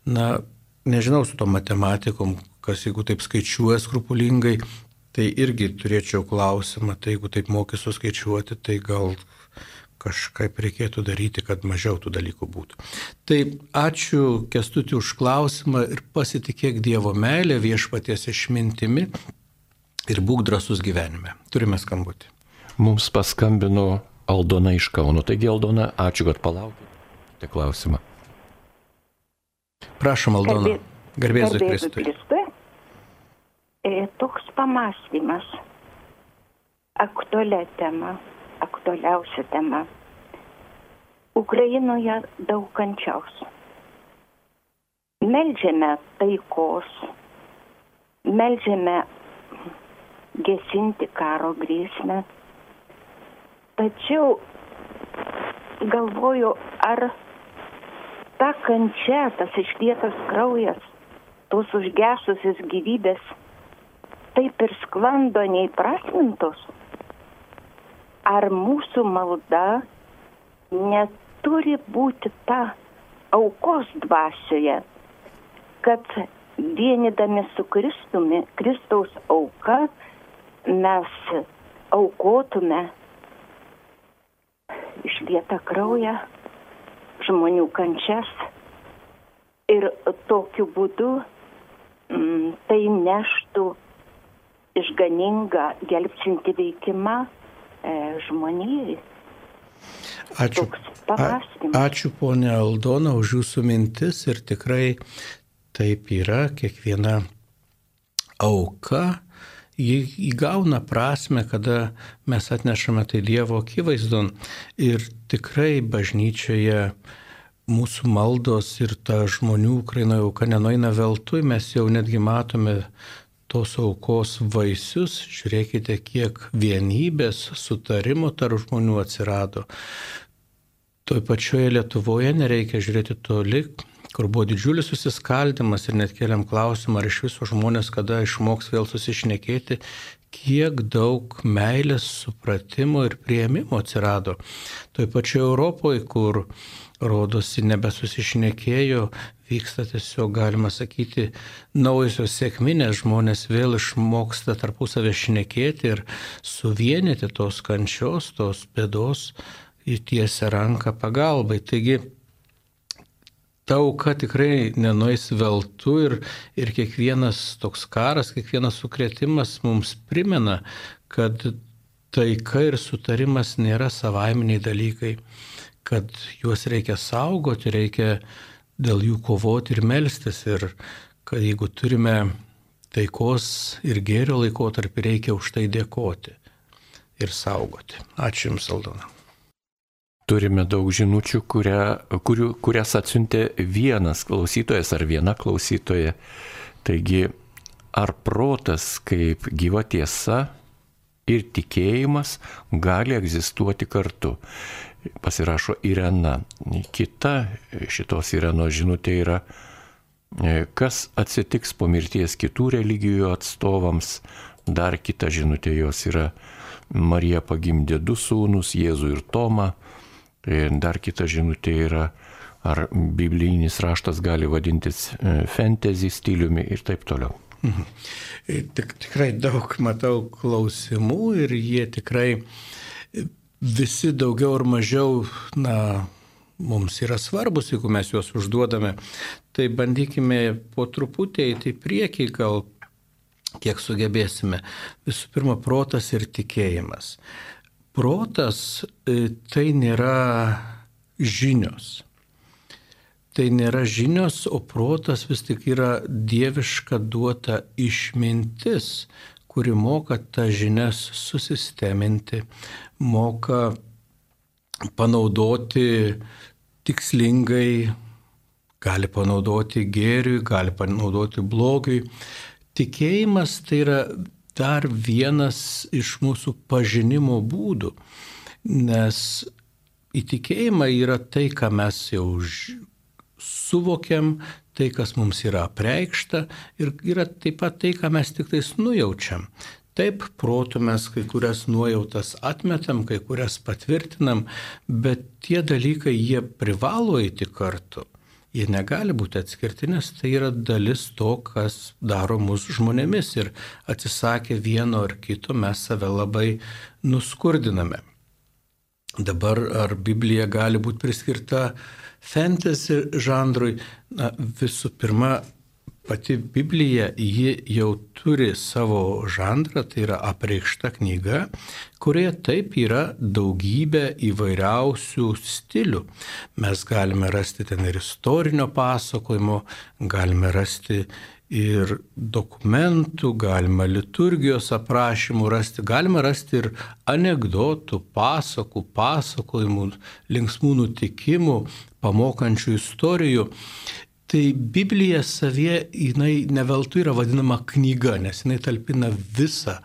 Na, nežinau su to matematikom, kas jeigu taip skaičiuoja skrupulingai, tai irgi turėčiau klausimą, tai jeigu taip mokysiu skaičiuoti, tai gal kažkaip reikėtų daryti, kad mažiau tų dalykų būtų. Tai ačiū Kestutį už klausimą ir pasitikėk Dievo meilę viešpaties išmintimi ir būk drasus gyvenime. Turime skambutį. Mums paskambino Aldona iš Kauno. Taigi, Aldona, ačiū, kad palaukite klausimą. Prašom, Aldona. Garbės Garbėsiu Kristui. Kristui. E, toks pamastymas. Aktualia tema, aktualiausia tema. Ukrainoje daug kančiaus. Meldžiame taikos, meldžiame gesinti karo grėsmę. Tačiau galvoju, ar ta kančia, tas išlietas kraujas, tos užgesusios gyvybės taip ir sklando neįprasmintos? Ar mūsų malda neturi būti ta aukos dvasioje, kad vienydami su Kristumi, Kristaus auka, mes aukotume išlietą kraują, žmonių kančias ir tokiu būdu mm, tai neštų išganingą, gelbsinti veikimą e, žmonijai. Ačiū. A, ačiū ponė Aldona už jūsų mintis ir tikrai taip yra, kiekviena auka, ji įgauna prasme, kada mes atnešame tai Dievo akivaizdon ir tikrai bažnyčioje mūsų maldos ir ta žmonių Ukrainoje auka nenueina veltui, mes jau netgi matome tos aukos vaisius, žiūrėkite, kiek vienybės, sutarimo tarp žmonių atsirado. Toj pačioje Lietuvoje nereikia žiūrėti toli, kur buvo didžiulis susiskaldimas ir net keliam klausimą, ar iš viso žmonės kada išmoks vėl susišnekėti, kiek daug meilės, supratimo ir prieimimo atsirado. Toj pačioje Europoje, kur rodosi nebesusišnekėjo, vyksta tiesiog, galima sakyti, naujosios sėkminės, žmonės vėl išmoksta tarpusavę šnekėti ir suvienyti tos kančios, tos bėdos įtiesia ranką pagalbai. Taigi ta auka tikrai nenueis veltu ir, ir kiekvienas toks karas, kiekvienas sukretimas mums primena, kad taika ir sutarimas nėra savaiminiai dalykai, kad juos reikia saugoti, reikia dėl jų kovoti ir melstis ir kad jeigu turime taikos ir gėrio laikotarpį, reikia už tai dėkoti ir saugoti. Ačiū Jums, Aldona. Turime daug žinučių, kuria, kurių, kurias atsiuntė vienas klausytojas ar viena klausytoja. Taigi, ar protas kaip gyva tiesa ir tikėjimas gali egzistuoti kartu? Pasirašo Irena. Kita šitos Irenos žinutė yra, kas atsitiks po mirties kitų religijų atstovams. Dar kita žinutė jos yra, Marija pagimdė du sūnus, Jėzų ir Tomą. Ir dar kita žinutė yra, ar biblinis raštas gali vadintis fantasy stiliumi ir taip toliau. Mhm. Tik, tikrai daug matau klausimų ir jie tikrai visi daugiau ar mažiau, na, mums yra svarbus, jeigu mes juos užduodame. Tai bandykime po truputį eiti į priekį, gal kiek sugebėsime. Visų pirma, protas ir tikėjimas. Protas tai nėra žinios. Tai nėra žinios, o protas vis tik yra dieviška duota išmintis, kuri moka tą žinias susisteminti, moka panaudoti tikslingai, gali panaudoti gėriui, gali panaudoti blogiui. Tikėjimas tai yra dar vienas iš mūsų pažinimo būdų, nes įtikėjimai yra tai, ką mes jau suvokiam, tai, kas mums yra apreikšta ir yra taip pat tai, ką mes tik tais nujaučiam. Taip, protų mes kai kurias nuojautas atmetam, kai kurias patvirtinam, bet tie dalykai jie privalo eiti kartu. Jie negali būti atskirti, nes tai yra dalis to, kas daro mūsų žmonėmis ir atsisakę vieno ar kito mes save labai nuskurdiname. Dabar ar Biblija gali būti priskirta fantasy žanrui? Na, visų pirma, pati Biblija, ji jau turi savo žanrą, tai yra apreikšta knyga, kurioje taip yra daugybė įvairiausių stilių. Mes galime rasti ten ir istorinio pasakojimo, galime rasti ir dokumentų, galima liturgijos aprašymų rasti, galima rasti ir anegdotų, pasakų, pasakojimų, linksmų nutikimų, pamokančių istorijų. Tai Biblija savie, jinai neveltui yra vadinama knyga, nes jinai talpina visą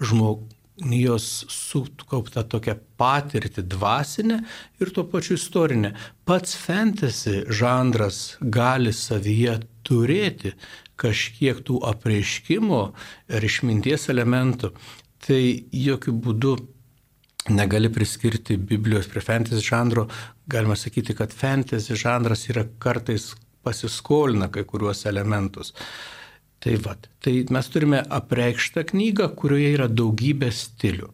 žmonijos sukauptą tokią patirtį dvasinę ir tuo pačiu istorinę. Pats fantasy žanras gali savyje turėti kažkiek tų apreiškimo ir išminties elementų, tai jokių būdų negali priskirti Biblijos prie fantasy žanro. Galima sakyti, kad fantasy žanras yra kartais pasiskolina kai kuriuos elementus. Tai vad, tai mes turime apreikštą knygą, kurioje yra daugybė stilių.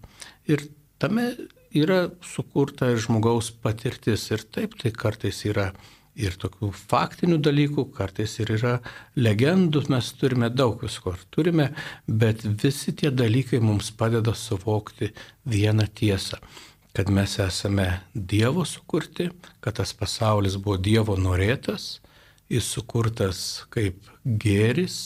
Ir tame yra sukurta žmogaus patirtis ir taip tai kartais yra ir tokių faktinių dalykų, kartais ir yra legendų, mes turime daug visko, turime, bet visi tie dalykai mums padeda suvokti vieną tiesą kad mes esame Dievo sukurti, kad tas pasaulis buvo Dievo norėtas, jis sukurtas kaip gėris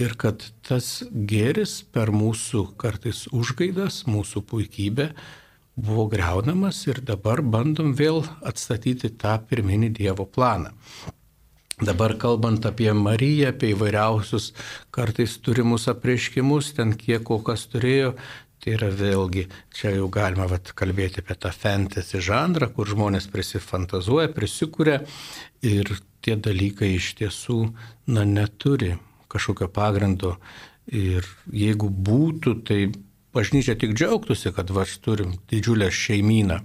ir kad tas gėris per mūsų kartais užgaidas, mūsų puikybę buvo greunamas ir dabar bandom vėl atstatyti tą pirminį Dievo planą. Dabar kalbant apie Mariją, apie įvairiausius kartais turimus apreiškimus, ten kiek kokas turėjo, tai yra vėlgi, čia jau galima vat, kalbėti apie tą fantasy žanrą, kur žmonės prisifantazuoja, prisikūrė ir tie dalykai iš tiesų, na, neturi kažkokio pagrindo. Ir jeigu būtų, tai bažnyčia tik džiaugtųsi, kad va turim didžiulę šeimyną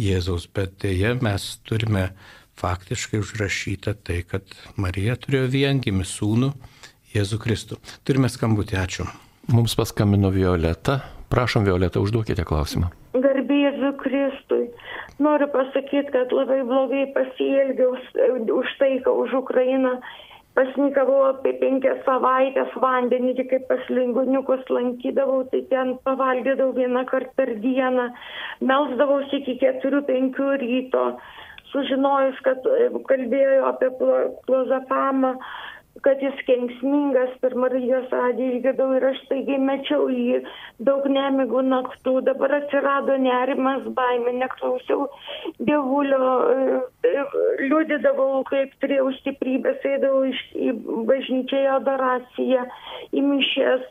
Jėzaus, bet dėje mes turime faktiškai užrašyta tai, kad Marija turėjo viengimį sūnų Jėzų Kristų. Turime skambutį, ačiū. Mums paskambino Violeta. Prašom, Violeta, užduokite klausimą. Garbė Jėzų Kristui. Noriu pasakyti, kad labai blogai pasielgiau už taiką, už Ukrainą pasnikavau apie penkias savaitės vandenį, tik kaip pas linguniukus lankydavau, tai ten pavalgydavau vieną kartą per dieną, melsdavausi iki keturių, penkių ryto. Sužinojus, kad e, kalbėjo apie plozapamą, kad jis kenksmingas per Marijos radiją išgirdau ir aš staigiai mečiau jį. Daug nemigų naktų, dabar atsirado nerimas, baimė, neklausiau dievulio, e, e, liūdėdavau, kaip turėjau stiprybės, eidavau į bažnyčią, į adoraciją, į mišės,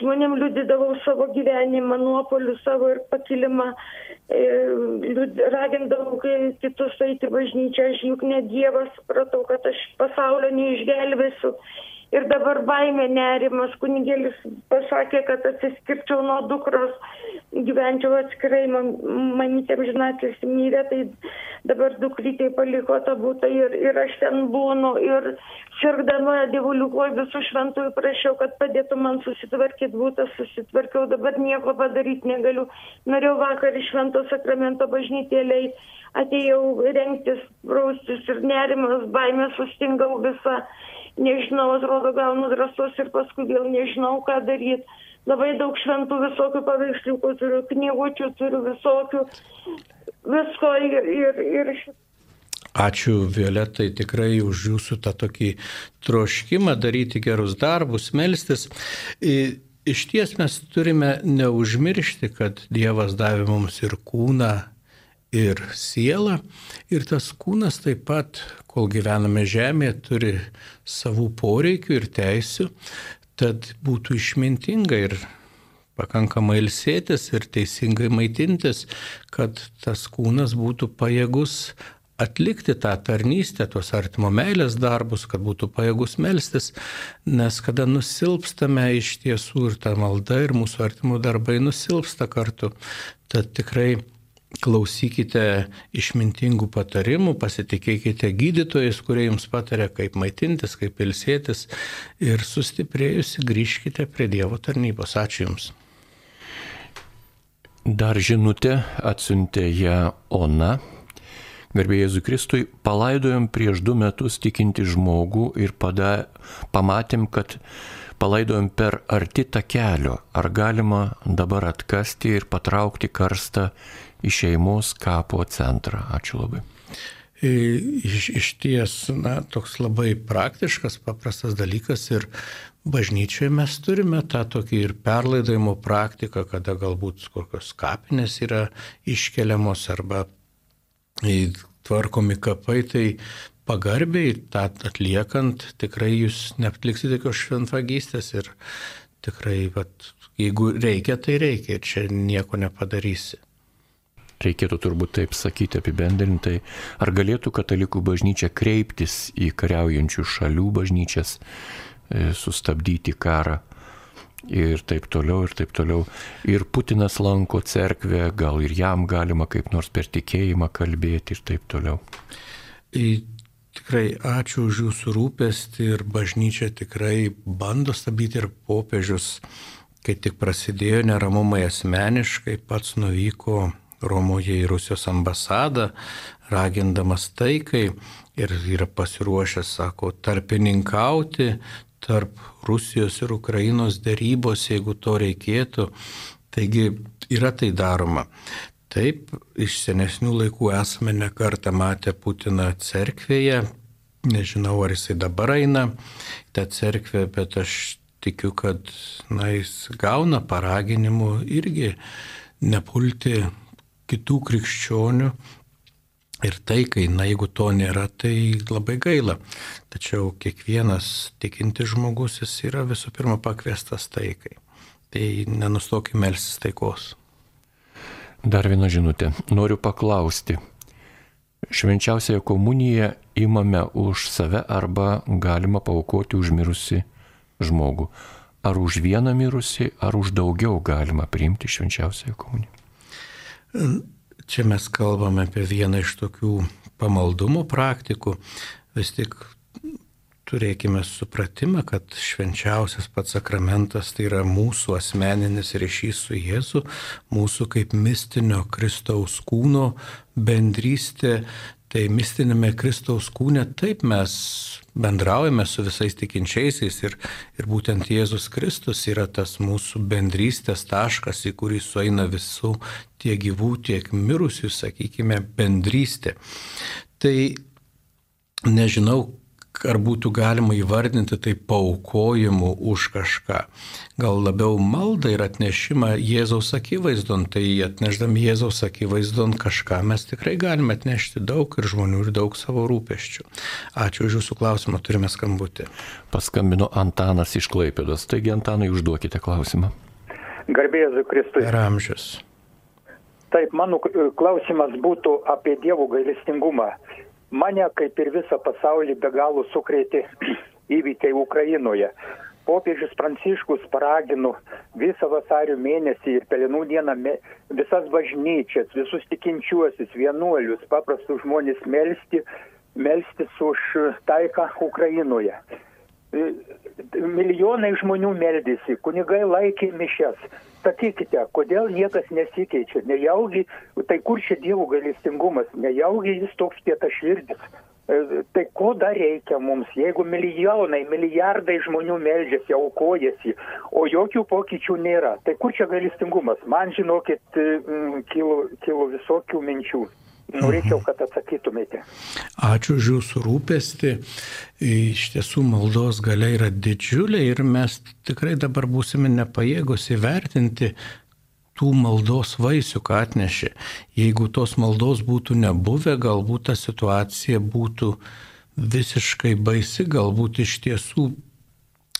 žmonėm liūdėdavau savo gyvenimą, nuopolių savo ir pakilimą. E, ragindavau kitus eiti bažnyčią, aš juk ne Dievas, supratau, kad aš pasaulio neišgelbėsiu. Ir dabar baimė nerimas, kunigėlis pasakė, kad atsiskirčiau nuo dukros, gyvenčiau atskirai, man, manytėm žinatės mirė, tai dabar dukrytė paliko tą būtą ir, ir aš ten būnu ir sirgdama dievuliuko visų šventųjų prašiau, kad padėtų man susitvarkyti būtą, susitvarkiau, dabar nieko padaryti negaliu. Norėjau vakar iš švento sakramento bažnytėliai, atėjau rengtis, braustis ir nerimas, baimė sustingau visą nežinau, atrodo, gaunu drąsos ir paskui vėl nežinau, ką daryti. Labai daug šventų visokių paveiksliukų turiu, knygučių turiu visokių, visko ir, ir, ir Ačiū Violetai tikrai už jūsų tą tokį troškimą daryti gerus darbus, melstis. Iš ties mes turime neužmiršti, kad Dievas davė mums ir kūną, ir sielą. Ir tas kūnas taip pat, kol gyvename žemėje, turi savų poreikių ir teisių, tad būtų išmintinga ir pakankamai ilsėtis ir teisingai maitintis, kad tas kūnas būtų pajėgus atlikti tą tarnystę, tuos artimo meilės darbus, kad būtų pajėgus melstis, nes kada nusilpstame iš tiesų ir ta malda, ir mūsų artimų darbai nusilpsta kartu, tad tikrai klausykite išmintingų patarimų, pasitikėkite gydytojais, kurie jums patarė, kaip maitintis, kaip ilsėtis ir sustiprėjusi grįžkite prie Dievo tarnybos. Ačiū Jums. Dar žinutė atsiuntė ją Ona Garbėjai Jėzui Kristui, palaidojom prieš du metus tikinti žmogų ir pada, pamatėm, kad palaidojom per arti takelio. Ar galima dabar atkasti ir patraukti karstą į šeimos kapo centrą? Ačiū labai. Iš, iš ties, na, toks labai praktiškas, paprastas dalykas ir bažnyčioje mes turime tą tokį ir perlaidojimo praktiką, kada galbūt kokios kapinės yra iškeliamos arba tvarkomi kapai, tai pagarbiai tą atliekant tikrai jūs neatliksite tokios šventvagystės ir tikrai, vat, jeigu reikia, tai reikia ir čia nieko nepadarysi. Reikėtų turbūt taip sakyti apibendrintai, ar galėtų katalikų bažnyčia kreiptis į kariaujančių šalių bažnyčias, e, sustabdyti karą ir taip toliau, ir taip toliau. Ir Putinas lanko cerkvę, gal ir jam galima kaip nors per tikėjimą kalbėti ir taip toliau. Į Tikrai ačiū už jūsų rūpestį ir bažnyčia tikrai bando stabdyti ir popiežius, kai tik prasidėjo neramumai asmeniškai, pats nuvyko Romoje į Rusijos ambasadą, ragindamas taikai ir yra pasiruošęs, sako, tarpininkauti tarp Rusijos ir Ukrainos dėrybos, jeigu to reikėtų. Taigi yra tai daroma. Taip, iš senesnių laikų esame nekartą matę Putiną cerkvėje. Nežinau, ar jisai dabar eina tą cerkvę, bet aš tikiu, kad na, jis gauna paraginimų irgi nepulti kitų krikščionių, Ir tai, kai, na, jeigu to nėra, tai labai gaila. Tačiau kiekvienas tikintis žmogus jis yra visų pirma pakviestas taikai. Tai nenustokime melsis taikos. Dar viena žinutė. Noriu paklausti. Švenčiausiąją komuniją imame už save arba galima paukoti už mirusi žmogų. Ar už vieną mirusi, ar už daugiau galima priimti švenčiausiąją komuniją? Čia mes kalbame apie vieną iš tokių pamaldumo praktikų. Vis tik turėkime supratimą, kad švenčiausias pats sakramentas tai yra mūsų asmeninis ryšys su Jėzu, mūsų kaip mistinio Kristaus kūno bendrystė, Tai mistinėme Kristaus kūne taip mes bendraujame su visais tikinčiaisiais ir, ir būtent Jėzus Kristus yra tas mūsų bendrystės taškas, į kurį sueina visų tiek gyvų, tiek mirusių, sakykime, bendrystė. Tai nežinau, ar būtų galima įvardinti tai paukojimu už kažką. Gal labiau maldą ir atnešimą Jėzaus akivaizdon, tai atneždami Jėzaus akivaizdon kažką mes tikrai galime atnešti daug ir žmonių ir daug savo rūpeščių. Ačiū už Jūsų klausimą, turime skambutį. Paskambino Antanas iš Klaipėdos, taigi Antanai užduokite klausimą. Garbėsiu Kristui. Ramžius. Taip, mano klausimas būtų apie dievų gailestingumą. Mane, kaip ir visą pasaulį, be galo sukrėtė įvykiai Ukrainoje. Popiežius Pranciškus paragino visą vasario mėnesį ir pelenų dieną visas bažnyčias, visus tikinčiuosius, vienuolius, paprastus žmonės melsti, melstis už taiką Ukrainoje. Milijonai žmonių meldėsi, kunigai laikė mišes, sakykite, kodėl niekas nesikeičia, nejaugi, tai kur čia Dievo galestingumas, nejaugi jis toks pietaširdis. E, tai ko dar reikia mums, jeigu milijonai, milijardai žmonių meldžiasi, aukojasi, o jokių pokyčių nėra. Tai kur čia galestingumas? Man žinokit, kilo, kilo visokių minčių. Norėčiau, kad atsakytumėte. Ačiū už jūsų rūpestį. Iš tiesų maldos galia yra didžiulė ir mes tikrai dabar būsime nepajėgus įvertinti tų maldos vaisių, ką atnešė. Jeigu tos maldos būtų nebuvę, galbūt ta situacija būtų visiškai baisi, galbūt iš tiesų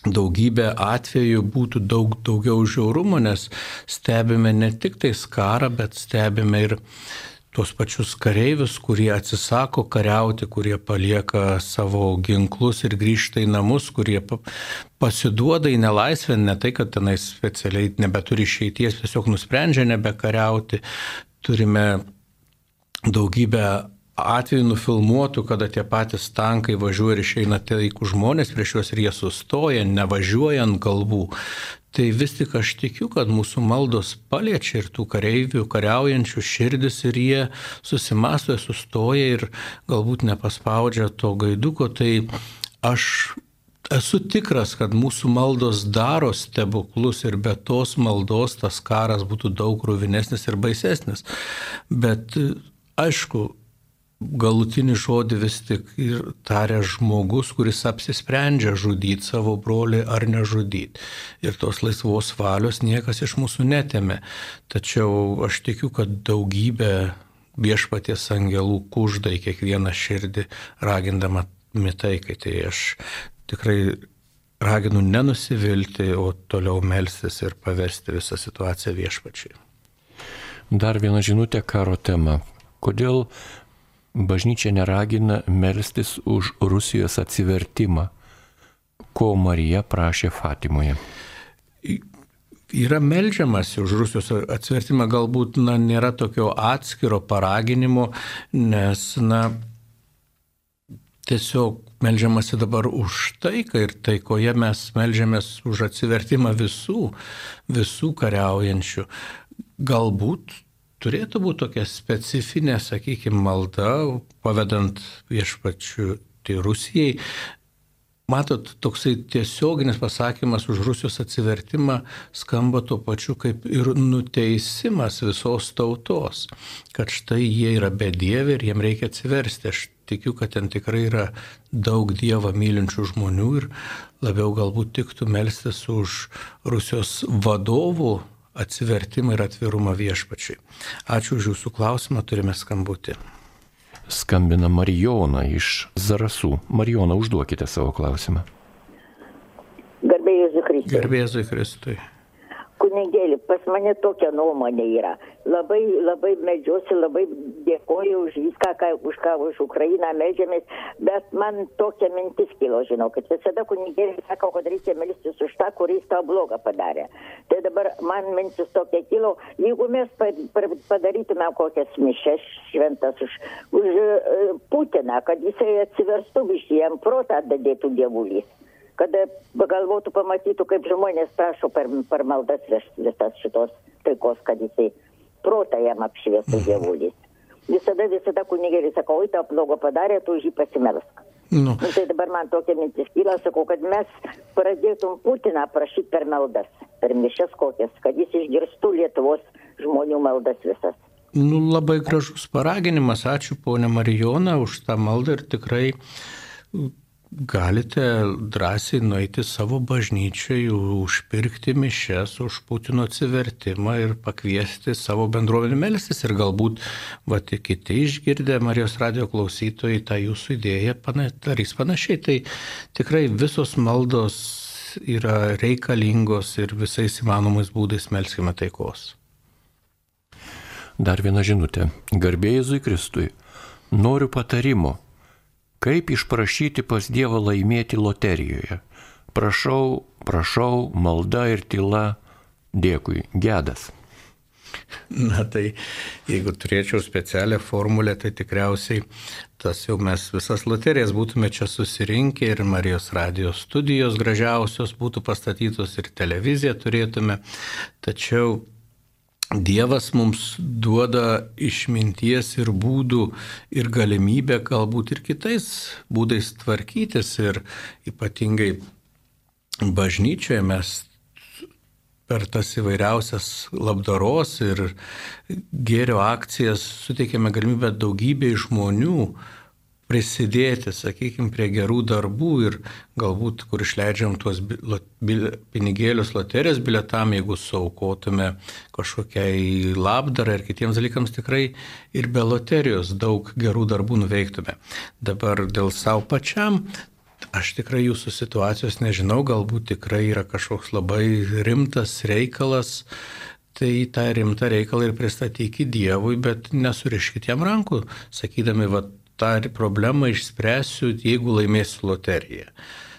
daugybė atvejų būtų daug daugiau žiaurumo, nes stebime ne tik tais karą, bet stebime ir tuos pačius kareivius, kurie atsisako kariauti, kurie palieka savo ginklus ir grįžta į namus, kurie pasiduoda į nelaisvę, ne tai, kad tenai specialiai nebeturi išeities, tiesiog nusprendžia nebekariauti. Turime daugybę atvejų nufilmuotų, kada tie patys tankai važiuoja ir išeina taikų žmonės prieš juos ir jie sustoja, nevažiuoja ant galvų. Tai vis tik aš tikiu, kad mūsų maldos paliečia ir tų kareivių, kariaujančių širdis ir jie susimasto, sustoja ir galbūt nepaspaudžia to gaiduko. Tai aš esu tikras, kad mūsų maldos daro stebuklus ir be tos maldos tas karas būtų daug ruvinesnis ir baisesnis. Bet aišku, galutinį žodį vis tik ir taria žmogus, kuris apsisprendžia žudyti savo brolį ar nežudyti. Ir tos laisvos valios niekas iš mūsų netėmė. Tačiau aš tikiu, kad daugybė viešpaties angelų kužda į kiekvieną širdį, ragindama mitaikai. Tai aš tikrai raginu nenusivilti, o toliau melstis ir paversti visą situaciją viešpačiai. Dar viena žinutė karo tema. Kodėl bažnyčia neragina melstis už Rusijos atsivertimą, ko Marija prašė Fatimoje. Yra melžiamas už Rusijos atsivertimą, galbūt na, nėra tokio atskiro paraginimo, nes na, tiesiog melžiamasi dabar už taiką ir taikoje mes melžiamės už atsivertimą visų, visų kariaujančių. Galbūt turėtų būti tokia specifinė, sakykime, malda, pavedant viešpačių tai Rusijai. Matot, toksai tiesioginis pasakymas už Rusijos atsivertimą skamba tuo pačiu kaip ir nuteisimas visos tautos, kad štai jie yra bedievi ir jiem reikia atsiversti. Aš tikiu, kad ten tikrai yra daug Dievą mylinčių žmonių ir labiau galbūt tiktų melstis už Rusijos vadovų atsivertimą ir atvirumą viešpačiai. Ačiū už Jūsų klausimą, turime skambutį. Skambina Marijona iš Zarasų. Marijona, užduokite savo klausimą. Garbėjai Kristui. Garbėjai Kristui kunigėlį, pas mane tokia nuomonė yra. Labai, labai medžiuosi, labai dėkoju už viską, ką, už ką už Ukrainą medžiamės, bet man tokia mintis kilo, žinau, kad visada kunigėlį sako, kad reikia melstis už tą, kuris tą blogą padarė. Tai dabar man mintis tokia kilo, jeigu mes padarytume kokias mišes šventas už, už uh, Putiną, kad jisai atsiverstų visiems protą dadėtų dievulys kada pagalvotų, pamatytų, kaip žmonės prašo per, per maldas visas šitos taikos, kad jisai protą jam apšviestų dievulys. Visada, visada kunigėlis sako, oi, tau blogo padarė, tu už jį pasimelsk. Nu. nu. Tai dabar man tokia mintis kyla, sakau, kad mes pradėtum Putiną prašyti per maldas, per mišes kokias, kad jis išgirstų Lietuvos žmonių maldas visas. Nu, labai gražus paraginimas, ačiū ponė Marijona už tą maldą ir tikrai galite drąsiai nueiti savo bažnyčiai, užpirkti mišes už Putino atsivertimą ir pakviesti savo bendruomenį melstis ir galbūt, va, kiti išgirdę Marijos radio klausytojai tą jūsų idėją darys panašiai. Tai tikrai visos maldos yra reikalingos ir visais įmanomais būdais melskime taikos. Dar viena žinutė. Garbėjai Jėzui Kristui. Noriu patarimo Kaip išprašyti pas Dievą laimėti loterijoje? Prašau, prašau, malda ir tyla. Dėkui, gedas. Na tai jeigu turėčiau specialią formulę, tai tikriausiai tas jau mes visas loterijas būtume čia susirinkę ir Marijos radijos studijos gražiausios būtų pastatytos ir televiziją turėtume. Tačiau Dievas mums duoda išminties ir būdų ir galimybę galbūt ir kitais būdais tvarkytis ir ypatingai bažnyčioje mes per tas įvairiausias labdaros ir gėrio akcijas suteikėme galimybę daugybei žmonių prisidėti, sakykime, prie gerų darbų ir galbūt, kur išleidžiam tuos pinigėlius loterijos biletam, jeigu saukotume kažkokiai labdarai ir kitiems dalykams tikrai ir be loterijos daug gerų darbų nuveiktume. Dabar dėl savo pačiam. Aš tikrai jūsų situacijos nežinau, galbūt tikrai yra kažkoks labai rimtas reikalas, tai tą rimtą reikalą ir pristatykit Dievui, bet nesuriškit jam rankų, sakydami, va, tą problemą išspręsiu, jeigu laimėsiu loteriją.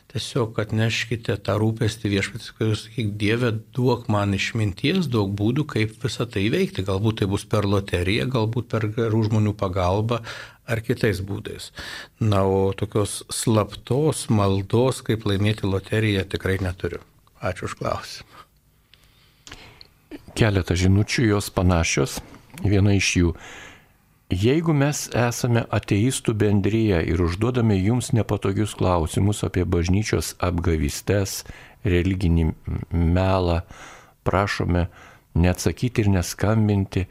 Tiesiog atneškite tą rūpestį viešpatis, kai jūs sakyk, Dieve, duok man išminties, duok būdų, kaip visą tai veikti. Galbūt tai bus per loteriją, galbūt per gerų žmonių pagalbą ar kitais būdais. Na, o tokios slaptos maldos, kaip laimėti loteriją, tikrai neturiu. Ačiū už klausimą. Keletą žinučių jos panašios. Viena iš jų Jeigu mes esame ateistų bendryje ir užduodame jums nepatogius klausimus apie bažnyčios apgavystes, religinį melą, prašome neatsakyti ir neskambinti,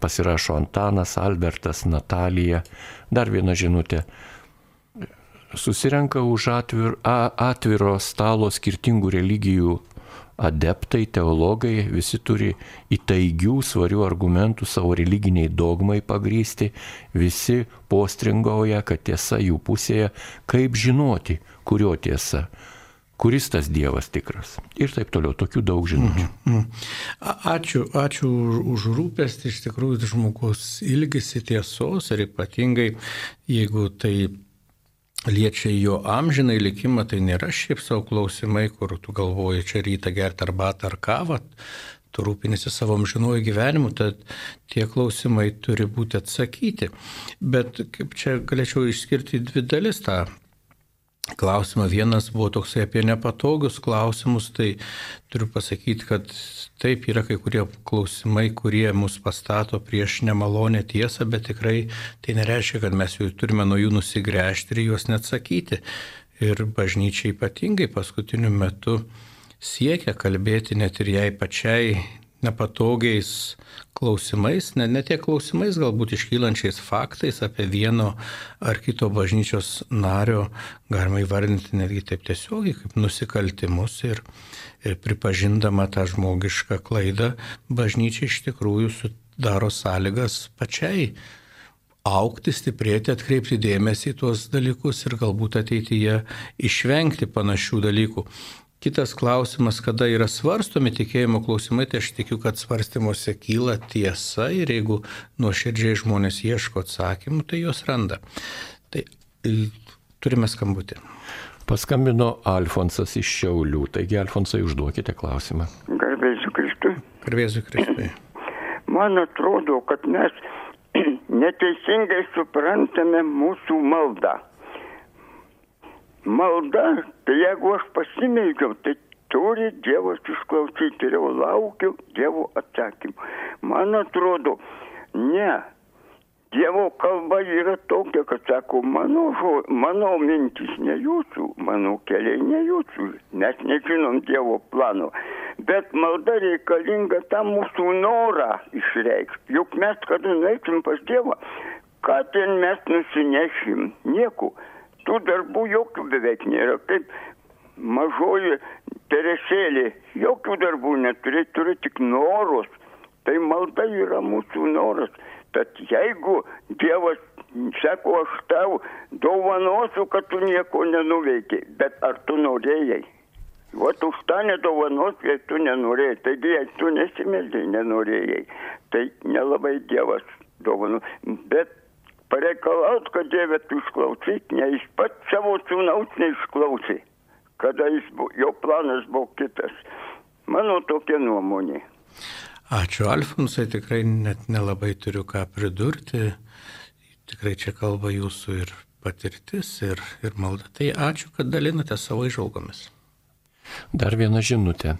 pasirašo Antanas, Albertas, Natalija. Dar viena žinutė. Susirenka už atvir, atviro stalo skirtingų religijų adeptai, teologai, visi turi įtaigių, svarių argumentų savo religiniai dogmai pagrysti, visi postringauja, kad tiesa jų pusėje, kaip žinoti, kurio tiesa kuris tas Dievas tikras. Ir taip toliau, tokių daug žinučių. Mm -hmm. Ačiū, ačiū už rūpestį, iš tikrųjų žmogus ilgisi tiesos ir ypatingai, jeigu tai liečia jo amžinai likimą, tai nėra šiaip savo klausimai, kur tu galvoji čia rytą gerti arbatą ar kavą, tu rūpinėsi savo amžinuoju gyvenimu, tad tie klausimai turi būti atsakyti. Bet kaip čia galėčiau išskirti dvi dalis tą klausimą. Vienas buvo toksai apie nepatogius klausimus, tai turiu pasakyti, kad taip yra kai kurie klausimai, kurie mus pastato prieš nemalonę tiesą, bet tikrai tai nereiškia, kad mes jų turime nuo jų nusigręžti ir juos neatsakyti. Ir bažnyčia ypatingai paskutiniu metu siekia kalbėti net ir jai pačiai nepatogiais klausimais, ne, ne tiek klausimais, galbūt iškylančiais faktais apie vieno ar kito bažnyčios nario, galima įvardinti netgi taip tiesiogiai kaip nusikaltimus ir, ir pripažindama tą žmogišką klaidą, bažnyčia iš tikrųjų sudaro sąlygas pačiai aukti, stiprėti, atkreipti dėmesį į tuos dalykus ir galbūt ateityje išvengti panašių dalykų. Kitas klausimas, kada yra svarstomi tikėjimo klausimai, tai aš tikiu, kad svarstymuose kyla tiesa ir jeigu nuoširdžiai žmonės ieško atsakymų, tai juos randa. Tai turime skambutį. Paskambino Alfonsas iš Šiaulių, taigi Alfonsai užduokite klausimą. Garbėsiu Kristui. Garbėsiu Kristui. Man atrodo, kad mes neteisingai suprantame mūsų maldą malda, tai jeigu aš pasimeldžiau, tai turi Dievas išklausyti ir jau laukiu Dievo atsakymų. Man atrodo, ne. Dievo kalba yra tokia, kad sako, mano, žo, mano mintis ne jūsų, mano keliai ne jūsų. Mes nežinom Dievo plano. Bet malda reikalinga tą mūsų norą išreikšti. Juk mes, kada nueisim pas Dievą, ką ten mes nusinešim? Nieko tų darbų jokių beveik nėra. Kaip mažoji teresėlė, jokių darbų neturi, turi tik norus. Tai malda yra mūsų noras. Tad jeigu Dievas sako, aš tau dovanosiu, kad tu nieko nenuveikiai, bet ar tu norėjai? Vat už tą nedovanos, jei tu nenorėjai, taigi jei tu nesimeldai, nenorėjai, tai nelabai Dievas dovanu. Bet pareikalaut, kad Dieve tu išklausyk, ne jis pats savo sūnaus neišklausė, kada jis buvo, jo planas buvo kitas. Mano tokia nuomonė. Ačiū Alfonsai, tikrai net nelabai turiu ką pridurti. Tikrai čia kalba jūsų ir patirtis, ir, ir malda. Tai ačiū, kad dalinate savo išvalgomis. Dar viena žinutė.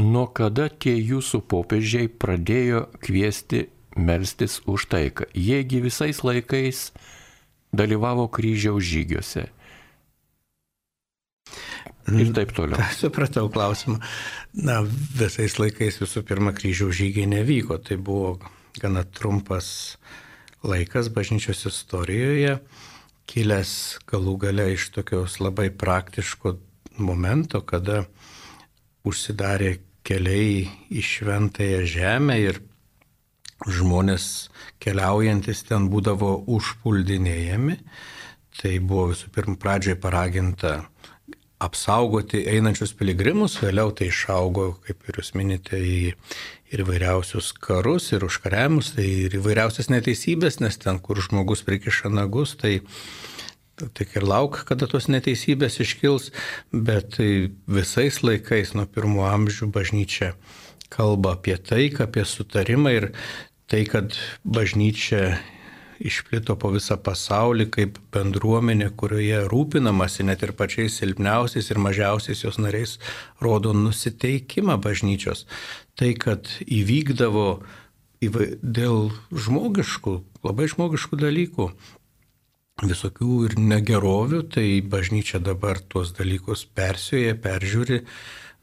Nuo kada tie jūsų popiežiai pradėjo kviesti melstis už taiką. Jiegi visais laikais dalyvavo kryžiaus žygiuose. Ir taip toliau. Ta, supratau klausimą. Na, visais laikais visų pirma kryžiaus žygiai nevyko. Tai buvo gana trumpas laikas bažnyčios istorijoje, kilęs galų gale iš tokios labai praktiško momento, kada užsidarė keliai į šventąją žemę ir žmonės keliaujantis ten būdavo užpuldinėjami. Tai buvo visų pirma pradžiai paraginta apsaugoti einančius piligrimus, vėliau tai išaugo, kaip ir jūs minite, į ir įvairiausius karus, ir užkariavimus, tai ir įvairiausias neteisybės, nes ten, kur žmogus prikiša nagus, tai tik ir lauk, kada tos neteisybės iškils, bet tai visais laikais nuo pirmo amžių bažnyčia kalba apie taiką, apie sutarimą ir tai, kad bažnyčia išplito po visą pasaulį kaip bendruomenė, kurioje rūpinamasi net ir pačiais silpniausiais ir mažiausiais jos nariais, rodo nusiteikimą bažnyčios. Tai, kad įvykdavo dėl žmogiškų, labai žmogiškų dalykų, visokių ir negerovių, tai bažnyčia dabar tuos dalykus persioja, peržiūri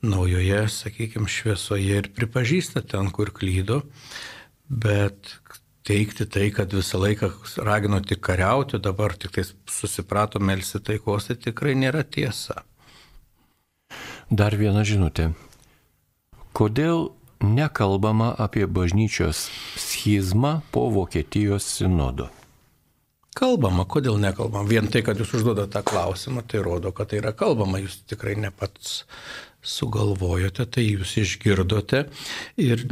naujoje, sakykime, šviesoje ir pripažįsta ten, kur klydo, bet teikti tai, kad visą laiką ragino tik kariauti, dabar tik tai susiprato melsi taikos, tai tikrai nėra tiesa. Dar viena žinutė. Kodėl nekalbama apie bažnyčios schizmą po Vokietijos sinodo? Kalbama, kodėl nekalbama? Vien tai, kad jūs užduodate tą klausimą, tai rodo, kad tai yra kalbama. Jūs tikrai ne pats sugalvojote, tai jūs išgirdote. Ir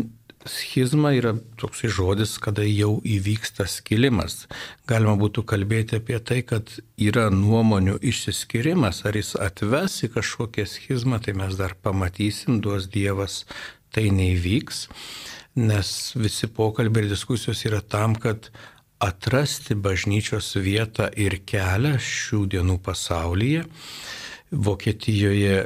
schizma yra toks žodis, kada jau įvyksta skilimas. Galima būtų kalbėti apie tai, kad yra nuomonių išsiskirimas, ar jis atves į kažkokią schizmą, tai mes dar pamatysim, duos Dievas, tai neįvyks, nes visi pokalbiai ir diskusijos yra tam, kad atrasti bažnyčios vietą ir kelią šių dienų pasaulyje. Vokietijoje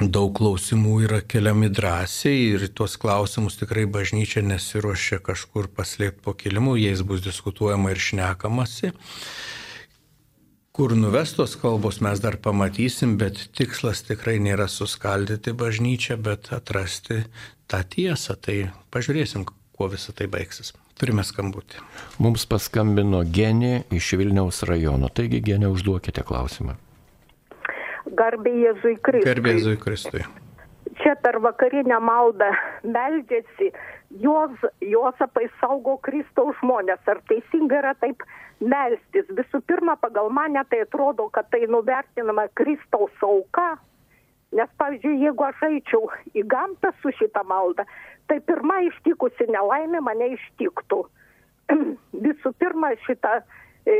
daug klausimų yra keliami drąsiai ir tuos klausimus tikrai bažnyčia nesiuošia kažkur paslėpti po kilimu, jais bus diskutuojama ir šnekamasi. Kur nuvestos kalbos mes dar pamatysim, bet tikslas tikrai nėra suskaldyti bažnyčią, bet atrasti tą tiesą. Tai pažiūrėsim, kuo visą tai baigsis. Turime skambutį. Mums paskambino Genė iš Vilniaus rajono. Taigi, Genė, užduokite klausimą. Garbė Jėzui Kristui. Garbė Jėzui Kristui. Čia per vakarinę maldą meldžiasi, jos, Josapai saugo Kristaus žmonės. Ar teisinga yra taip melstis? Visų pirma, pagal mane tai atrodo, kad tai nuvertinama Kristaus auka. Nes, pavyzdžiui, jeigu aš eičiau į gamtą su šitą maldą, tai pirma ištikusi nelaimė mane ištiktų. Visų pirma, šitą... E,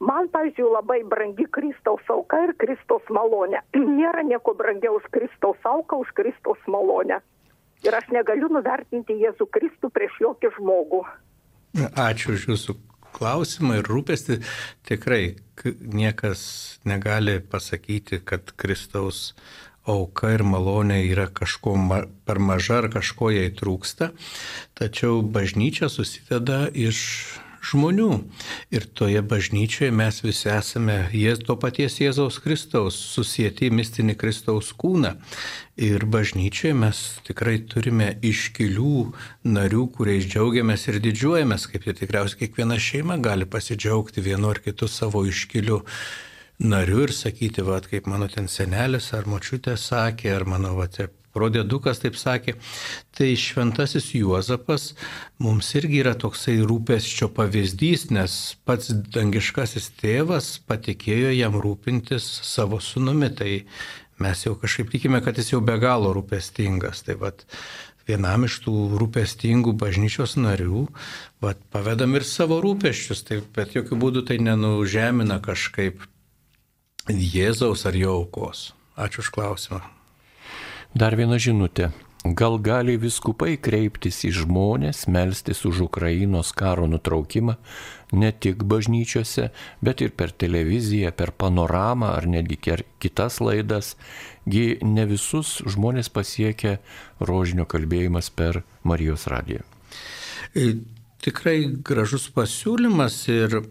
Man, pavyzdžiui, labai brangi Kristaus auka ir Kristaus malonė. Nėra nieko brangiau už Kristaus auką, už Kristaus malonę. Ir aš negaliu nuvertinti Jėzų Kristų prieš jokį žmogų. Ačiū už Jūsų klausimą ir rūpestį. Tikrai niekas negali pasakyti, kad Kristaus auka ir malonė yra kažko ma per maža ar kažko jai trūksta. Tačiau bažnyčia susideda iš žmonių. Ir toje bažnyčioje mes visi esame jės, to paties Jėzaus Kristaus, susijęti į mistinį Kristaus kūną. Ir bažnyčioje mes tikrai turime iškilių narių, kuriais džiaugiamės ir didžiuojamės, kaip ir tikriausiai kiekviena šeima gali pasidžiaugti vienu ar kitu savo iškiliu nariu ir sakyti, va, kaip mano ten senelis ar močiutė sakė, ar mano va, Prodėdukas taip sakė, tai šventasis Juozapas mums irgi yra toksai rūpesčio pavyzdys, nes pats dangiškasis tėvas patikėjo jam rūpintis savo sunumi, tai mes jau kažkaip tikime, kad jis jau be galo rūpestingas. Tai vat, vienam iš tų rūpestingų bažnyčios narių, vat, pavedam ir savo rūpeščius, tai, bet jokių būdų tai nenužemina kažkaip Jėzaus ar jo aukos. Ačiū už klausimą. Dar viena žinutė. Gal gali viskupai kreiptis į žmonės, melstis už Ukrainos karo nutraukimą ne tik bažnyčiose, bet ir per televiziją, per panoramą ar netgi kitas laidas. Gi ne visus žmonės pasiekia rožinio kalbėjimas per Marijos radiją. E, tikrai gražus pasiūlymas ir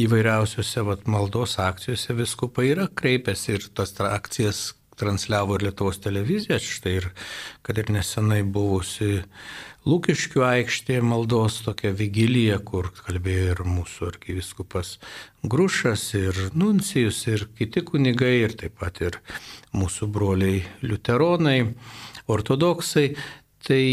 įvairiausiose vat, maldos akcijose viskupai yra kreipęsi ir tas akcijas transliavo ir Lietuvos televizija, štai ir kad ir nesenai buvusi Lūkiškių aikštėje maldos tokia vigilija, kur kalbėjo ir mūsų arkiviskupas Grušas, ir Nuncijus, ir kiti kunigai, ir taip pat ir mūsų broliai liuteronai, ortodoksai. Tai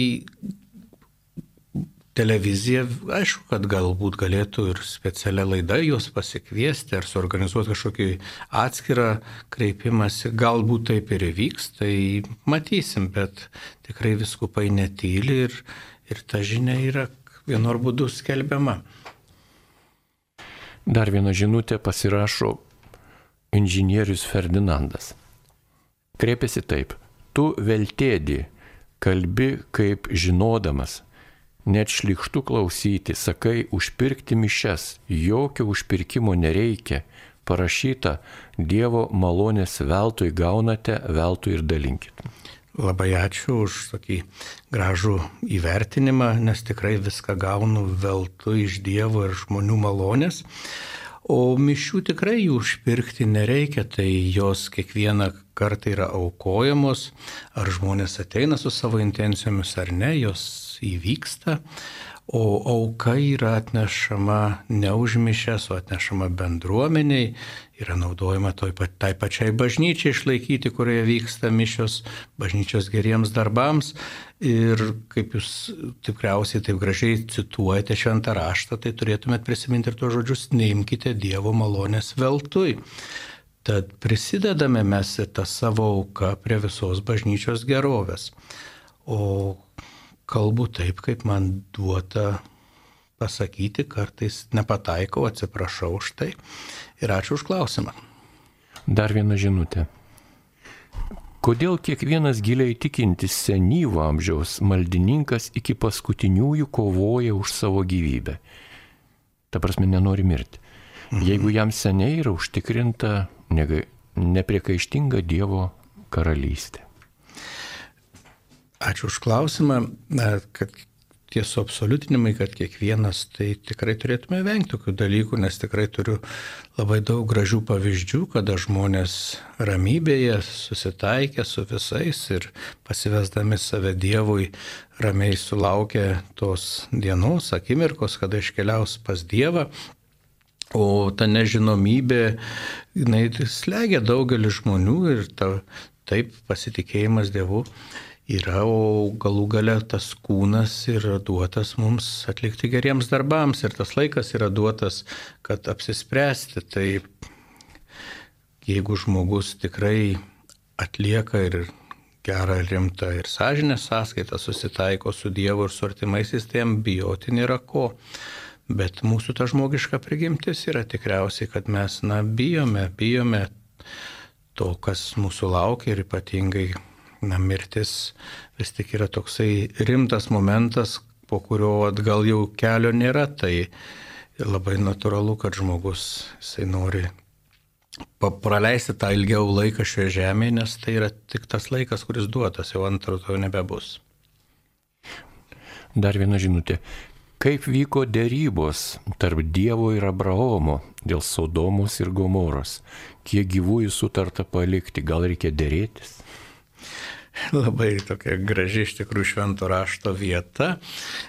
televizija, aišku, kad galbūt galėtų ir specialią laidą juos pasikviesti ar suorganizuoti kažkokį atskirą kreipimąsi. Galbūt taip ir įvyks, tai matysim, bet tikrai viskupai netyli ir, ir ta žinia yra vienu ar būdu skelbiama. Dar vieną žinutę pasirašo inžinierius Ferdinandas. Kreipiasi taip, tu veltėdi, kalbi kaip žinodamas, net šlikštų klausyti, sakai užpirkti mišes, jokio užpirkimo nereikia, parašyta Dievo malonės veltui gaunate, veltui ir dalinkit. Labai ačiū už tokį gražų įvertinimą, nes tikrai viską gaunu veltui iš Dievo ir žmonių malonės. O mišių tikrai jų užpirkti nereikia, tai jos kiekvieną kartą yra aukojamos, ar žmonės ateina su savo intencijomis ar ne, jos įvyksta, o auka yra atnešama ne už mišes, o atnešama bendruomeniai, yra naudojama toj, tai pačiai bažnyčiai išlaikyti, kurioje vyksta mišios, bažnyčios geriems darbams Ir kaip jūs tikriausiai taip gražiai cituojate šventą raštą, tai turėtumėt prisiminti ir tuos žodžius, neimkite Dievo malonės veltui. Tad prisidedame mes tą savo auką prie visos bažnyčios gerovės. O kalbu taip, kaip man duota pasakyti, kartais nepataikau, atsiprašau už tai. Ir ačiū už klausimą. Dar viena žinutė. Kodėl kiekvienas giliai tikintis senyvo amžiaus maldininkas iki paskutiniųjų kovoja už savo gyvybę? Ta prasme, nenori mirti. Mhm. Jeigu jam seniai yra užtikrinta nepriekaištinga Dievo karalystė. Ačiū už klausimą, kad tie suabsoliutinimai, kad kiekvienas, tai tikrai turėtume vengti tokių dalykų, nes tikrai turiu labai daug gražių pavyzdžių, kada žmonės ramybėje susitaikė su visais ir pasivesdami save Dievui ramiai sulaukia tos dienos, akimirkos, kada iškeliaus pas Dievą. O ta nežinomybė, jinai slegia daugelį žmonių ir ta, taip pasitikėjimas Dievu yra, o galų gale tas kūnas yra duotas mums atlikti geriems darbams ir tas laikas yra duotas, kad apsispręsti. Tai jeigu žmogus tikrai atlieka ir gerą, rimtą ir sąžinę sąskaitą, susitaiko su Dievu ir su artimaisiais, tai jam bijoti nėra ko. Bet mūsų ta žmogiška prigimtis yra tikriausiai, kad mes, na, bijome, bijome to, kas mūsų laukia ir ypatingai na, mirtis vis tik yra toksai rimtas momentas, po kurio atgal jau kelio nėra, tai labai natūralu, kad žmogus jisai nori praleisti tą ilgiau laiką šioje žemėje, nes tai yra tik tas laikas, kuris duotas, jau antro to nebebus. Dar viena žinutė. Kaip vyko dėrybos tarp Dievo ir Abraomo dėl Sodomos ir Gomoros? Kiek gyvųjų sutarta palikti? Gal reikia dėrėtis? Labai tokia graži iš tikrųjų švento rašto vieta.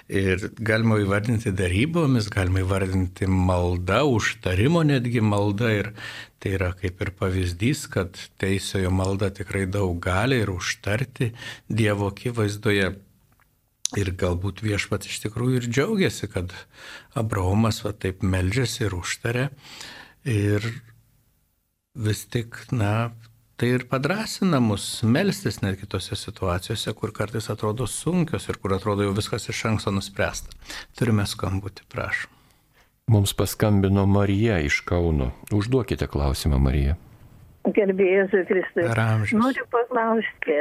Ir galima įvardinti darybomis, galima įvardinti malda, užtarimo netgi malda. Ir tai yra kaip ir pavyzdys, kad teisiojo malda tikrai daug gali ir užtarti Dievo akivaizdoje. Ir galbūt viešpat iš tikrųjų ir džiaugiasi, kad Abraomas va taip meldžiasi ir užtarė. Ir vis tik, na, tai ir padrasina mus melstis net kitose situacijose, kur kartais atrodo sunkios ir kur atrodo jau viskas iš anksto nuspręsta. Turime skambutį, prašom. Mums paskambino Marija iš Kauno. Užduokite klausimą, Marija. Gerbėjai Kristai. Noriu paklausti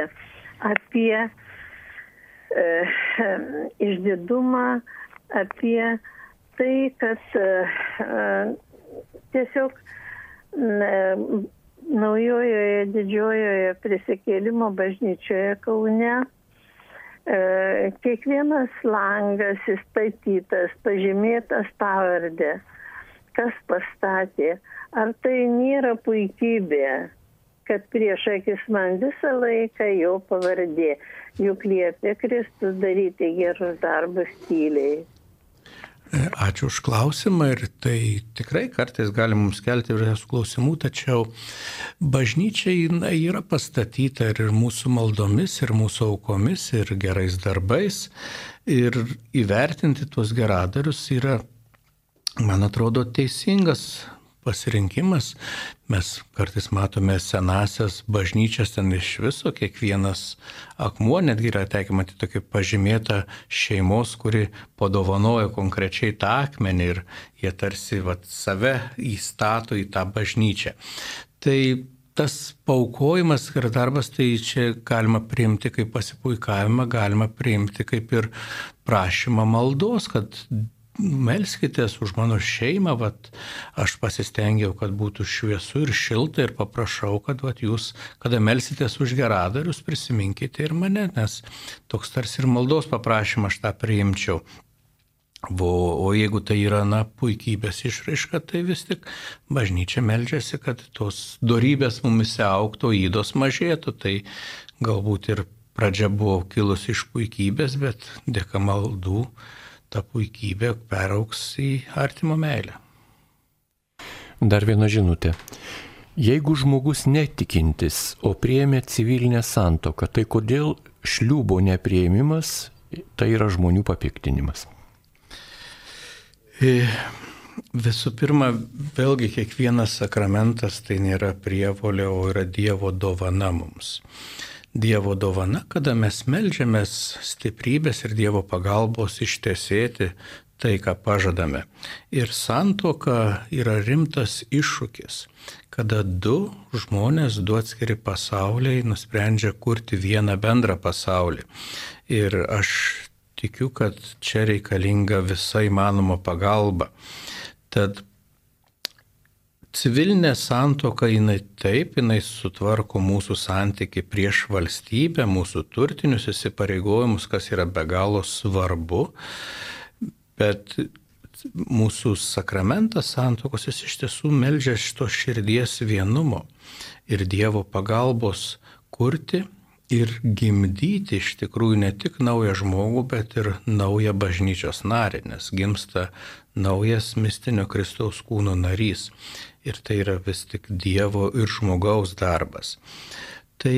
apie e, išdidumą, apie tai, kad e, tiesiog e, naujojoje didžiojoje prisikėlimo bažnyčioje Kaune. E, kiekvienas langas įstatytas, pažymėtas pavardė, kas pastatė, ar tai nėra puikybė, kad prieš akis man visą laiką jo pavardė, juk liepė Kristus daryti gerus darbus tyliai. Ačiū už klausimą ir tai tikrai kartais gali mums kelti įvairiausių klausimų, tačiau bažnyčia jinai yra pastatyta ir mūsų maldomis, ir mūsų aukomis, ir gerais darbais. Ir įvertinti tuos geradarius yra, man atrodo, teisingas pasirinkimas. Mes kartais matome senasias bažnyčias, ten iš viso kiekvienas akmuo, netgi yra tekę matyti tokį pažymėtą šeimos, kuri padovanojo konkrečiai tą akmenį ir jie tarsi vat, save įstato į tą bažnyčią. Tai tas paukojimas ir darbas, tai čia galima priimti kaip pasipuikavimą, galima priimti kaip ir prašymą maldos, kad melskitės už mano šeimą, vat, aš pasistengiau, kad būtų šviesu ir šilta ir paprašau, kad vat, jūs, kada melsitės už geradarius, prisiminkite ir mane, nes toks tarsi ir maldos paprašymą aš tą priimčiau. O, o jeigu tai yra, na, puikybės išraiška, tai vis tik bažnyčia melžiasi, kad tos darybės mumise auktų, įdos mažėtų, tai galbūt ir pradžia buvo kilus iš puikybės, bet dėka maldų ta puikybė perauks į artimo meilę. Dar viena žinutė. Jeigu žmogus netikintis, o priemė civilinę santoką, tai kodėl šliubo neprieimimas tai yra žmonių papiktinimas? E, visų pirma, vėlgi kiekvienas sakramentas tai nėra prievolė, o yra Dievo dovana mums. Dievo dovana, kada mes melžiamės stiprybės ir Dievo pagalbos ištesėti tai, ką pažadame. Ir santoka yra rimtas iššūkis, kada du žmonės, du atskiri pasauliai nusprendžia kurti vieną bendrą pasaulį. Ir aš tikiu, kad čia reikalinga visa įmanoma pagalba. Tad Civilinė santoka jinai taip, jinai sutvarko mūsų santyki prieš valstybę, mūsų turtinius įsipareigojimus, kas yra be galo svarbu, bet mūsų sakramentas santokos jis iš tiesų melžia šito širdies vienumo ir Dievo pagalbos kurti ir gimdyti iš tikrųjų ne tik naują žmogų, bet ir naują bažnyčios narį, nes gimsta naujas mistinio Kristaus kūno narys ir tai yra vis tik Dievo ir žmogaus darbas. Tai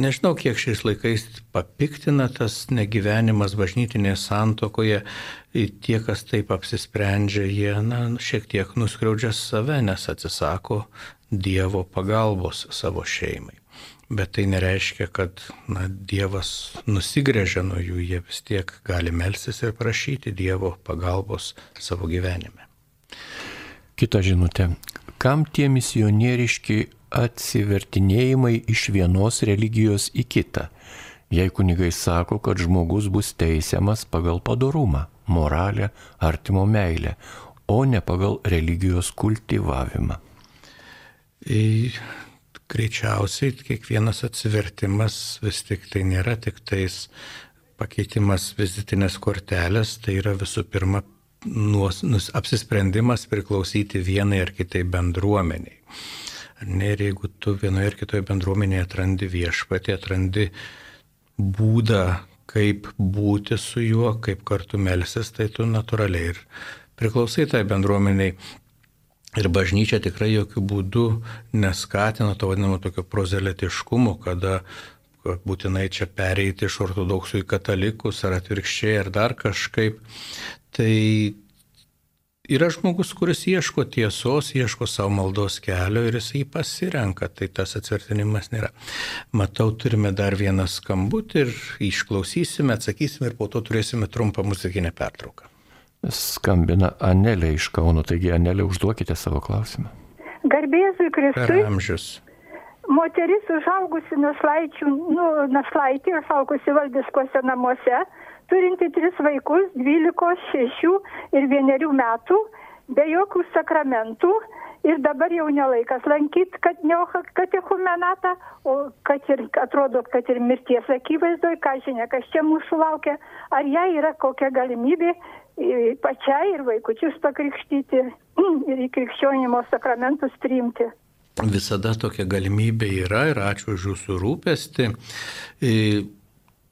nežinau, kiek šiais laikais papiktina tas negyvenimas bažnytinėje santokoje, tie, kas taip apsisprendžia, jie na, šiek tiek nuskriaudžia save, nes atsisako Dievo pagalbos savo šeimai. Bet tai nereiškia, kad na, Dievas nusigrėžia nuo jų, jie vis tiek gali melsis ir prašyti Dievo pagalbos savo gyvenime. Kita žinutė kam tie misionieriški atsivertinėjimai iš vienos religijos į kitą, jei kunigai sako, kad žmogus bus teisiamas pagal padorumą, moralę, artimo meilę, o ne pagal religijos kultivavimą. Į greičiausiai kiekvienas atsivertimas vis tik tai nėra tik tais pakeitimas vizitinės kortelės, tai yra visų pirma nuos, nus, apsisprendimas priklausyti vienai ar kitai bendruomeniai. Ne, ir jeigu tu vienoje ar kitoje bendruomenėje atrandi viešpatį, atrandi būdą, kaip būti su juo, kaip kartu melsis, tai tu natūraliai ir priklausai tai bendruomeniai. Ir bažnyčia tikrai jokių būdų neskatina to vadinamo tokio prozelitiškumo, kada būtinai čia pereiti iš ortodoksų į katalikus ar atvirkščiai ar dar kažkaip. Tai yra žmogus, kuris ieško tiesos, ieško savo maldos kelio ir jis jį pasirenka, tai tas atvertinimas nėra. Matau, turime dar vieną skambutį ir išklausysime, atsakysime ir po to turėsime trumpą muzikinę pertrauką. Skambina Anelė iš Kauno, taigi Anelė užduokite savo klausimą. Garbėzui Kristui. Amžius. Moteris užaugusi našlaičių, nu, našlaitį, užaugusi valdiškose namuose, turinti tris vaikus, dvylikos, šešių ir vienerių metų, be jokių sakramentų. Ir dabar jau nelaikas lankyti kad katechumenatą, o kad ir atrodo, kad ir mirties akivaizdoje, ką žinia, kas čia mūsų laukia, ar jai yra kokia galimybė pačiai ir vaikučius pakrikštyti ir į krikščionimo sakramentus priimti. Visada tokia galimybė yra ir ačiū už jūsų rūpestį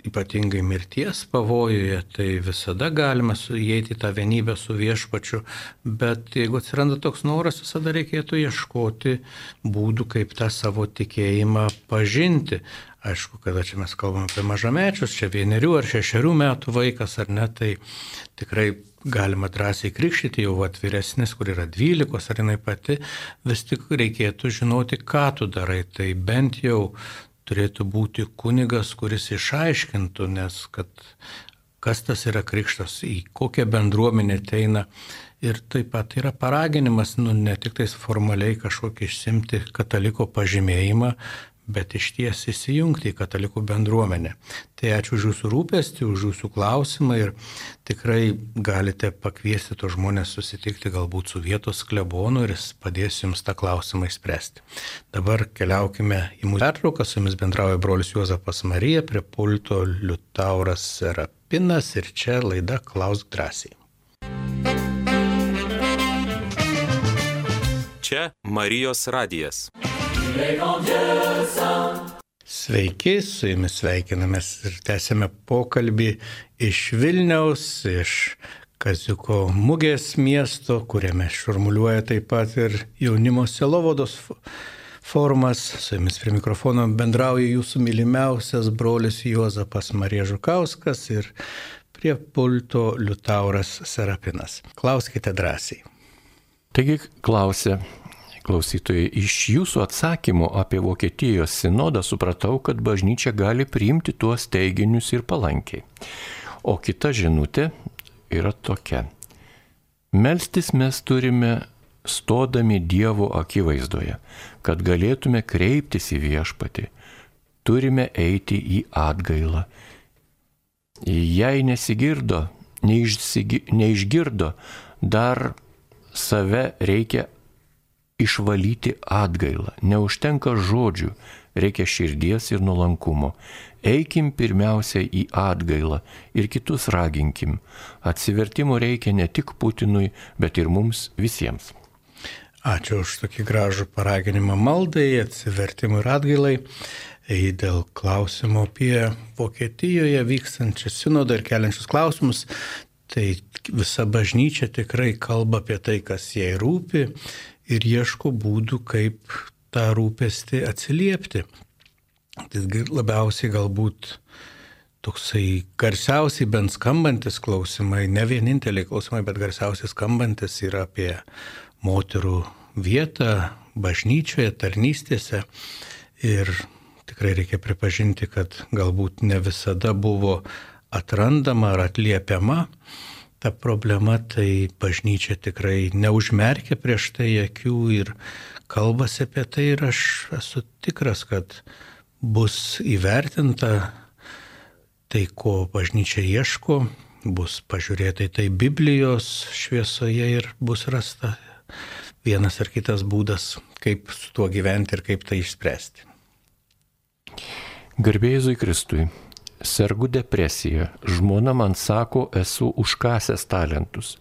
ypatingai mirties pavojuje, tai visada galima įeiti į tą vienybę su viešpačiu, bet jeigu atsiranda toks noras, visada reikėtų ieškoti būdų, kaip tą savo tikėjimą pažinti. Aišku, kada čia mes kalbame apie mažamečius, čia vienerių ar šešerių metų vaikas ar ne, tai tikrai galima drąsiai krikštyti jau atviresnis, kur yra dvylikos ar jinai pati, vis tik reikėtų žinoti, ką tu darai. Tai bent jau turėtų būti kunigas, kuris išaiškintų, nes kad kas tas yra krikštas, į kokią bendruomenę ateina. Ir taip pat yra paraginimas, nu, ne tik tais formaliai kažkokį išsimti kataliko pažymėjimą, bet iš ties įsijungti į katalikų bendruomenę. Tai ačiū už jūsų rūpestį, už jūsų klausimą ir tikrai galite pakviesti tos žmonės susitikti galbūt su vietos klebonu ir jis padės jums tą klausimą įspręsti. Dabar keliaukime į mūsų pertrauką, su jumis bendrauja brolius Juozapas Marija, prie pulto Liutauras Serapinas ir čia laida Klausk drąsiai. Čia Marijos radijas. Sveiki, su jumis sveikinamės ir tęsėme pokalbį iš Vilniaus, iš Kaziuko mugės miesto, kuriame šurmuliuoja taip pat ir jaunimo selovodos formas. Su jumis prie mikrofono bendrauja jūsų mylimiausias brolis Juozapas Marija Žukauskas ir prie pulto Liutauras Serapinas. Klauskite drąsiai. Taigi klausė klausytojai, iš jūsų atsakymų apie Vokietijos sinodą supratau, kad bažnyčia gali priimti tuos teiginius ir palankiai. O kita žinutė yra tokia. Melstis mes turime stodami Dievo akivaizdoje, kad galėtume kreiptis į viešpatį. Turime eiti į atgailą. Jei nesigirdo, neišsigi, neišgirdo, dar save reikia išvalyti atgailą. Neužtenka žodžių, reikia širdies ir nuolankumo. Eikim pirmiausia į atgailą ir kitus raginkim. Atsivertimo reikia ne tik Putinui, bet ir mums visiems. Ačiū už tokį gražų paraginimą maldai, atsivertimui ir atgailai. Dėl klausimo apie Vokietijoje vykstančią sinodą ir keliančius klausimus, tai visa bažnyčia tikrai kalba apie tai, kas jai rūpi ir ieško būdų, kaip tą rūpestį atsiliepti. Tai labiausiai galbūt toksai garsiausiai bent skambantis klausimai, ne vieninteliai klausimai, bet garsiausiai skambantis yra apie moterų vietą bažnyčioje, tarnystėse. Ir tikrai reikia pripažinti, kad galbūt ne visada buvo atrandama ar atliepiama ta problema, tai bažnyčia tikrai neužmerkia prieš tai akių ir kalbasi apie tai ir aš esu tikras, kad bus įvertinta tai, ko bažnyčia ieško, bus pažiūrėta į tai Biblijos šviesoje ir bus rasta vienas ar kitas būdas, kaip su tuo gyventi ir kaip tai išspręsti. Garbėjai Kristui. Sergu depresija. Žmona man sako, esu užkasęs talentus.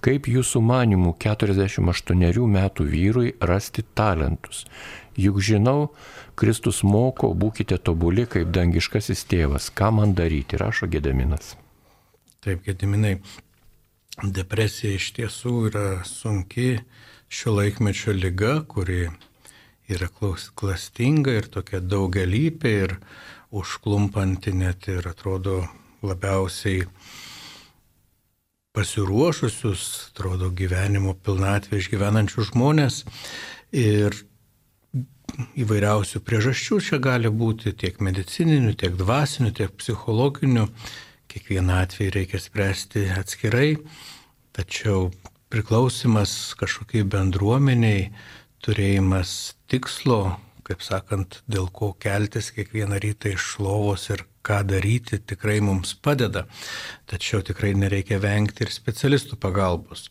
Kaip jūsų manimų 48 metų vyrui rasti talentus? Juk žinau, Kristus moko, būkite tobuli kaip dangiškasis tėvas. Ką man daryti, rašo Gedeminas. Taip, Gediminai, depresija iš tiesų yra sunki šio laikmečio lyga, kuri yra klastinga ir tokia daugelįpė ir užklumpanti net ir atrodo labiausiai pasiruošusius, atrodo, gyvenimo pilnatvę išgyvenančius žmonės. Ir įvairiausių priežasčių čia gali būti tiek medicininių, tiek dvasinių, tiek psichologinių. Kiekvieną atvejį reikia spręsti atskirai, tačiau priklausimas kažkokiai bendruomeniai, turėjimas tikslo, kaip sakant, dėl ko keltis kiekvieną rytą iš lovos ir ką daryti, tikrai mums padeda. Tačiau tikrai nereikia vengti ir specialistų pagalbos.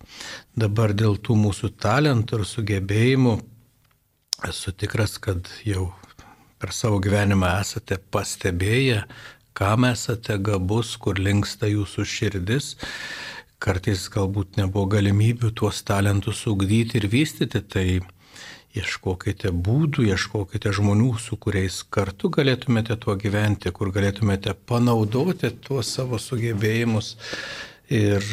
Dabar dėl tų mūsų talentų ir sugebėjimų esu tikras, kad jau per savo gyvenimą esate pastebėję, kam esate gabus, kur linksta jūsų širdis. Kartais galbūt nebuvo galimybių tuos talentus ugdyti ir vystyti, tai ieškokite būdų, ieškokite žmonių, su kuriais kartu galėtumėte tuo gyventi, kur galėtumėte panaudoti tuos savo sugebėjimus. Ir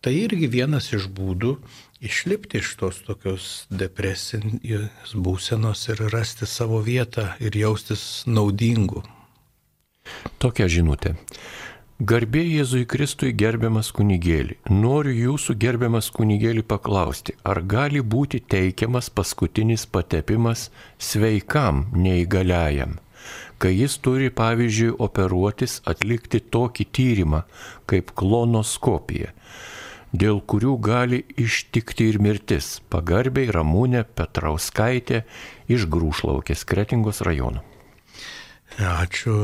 tai irgi vienas iš būdų išlipti iš tos tokios depresinės būsenos ir rasti savo vietą ir jaustis naudingu. Tokia žinutė. Garbė Jėzui Kristui gerbiamas kunigėlį. Noriu jūsų gerbiamas kunigėlį paklausti, ar gali būti teikiamas paskutinis patepimas sveikam neįgaliajam, kai jis turi, pavyzdžiui, operuotis atlikti tokį tyrimą kaip klonoskopija, dėl kurių gali ištikti ir mirtis. Pagarbiai Ramūnė Petrauskaitė iš Grūšlaukės Kretingos rajono. Ačiū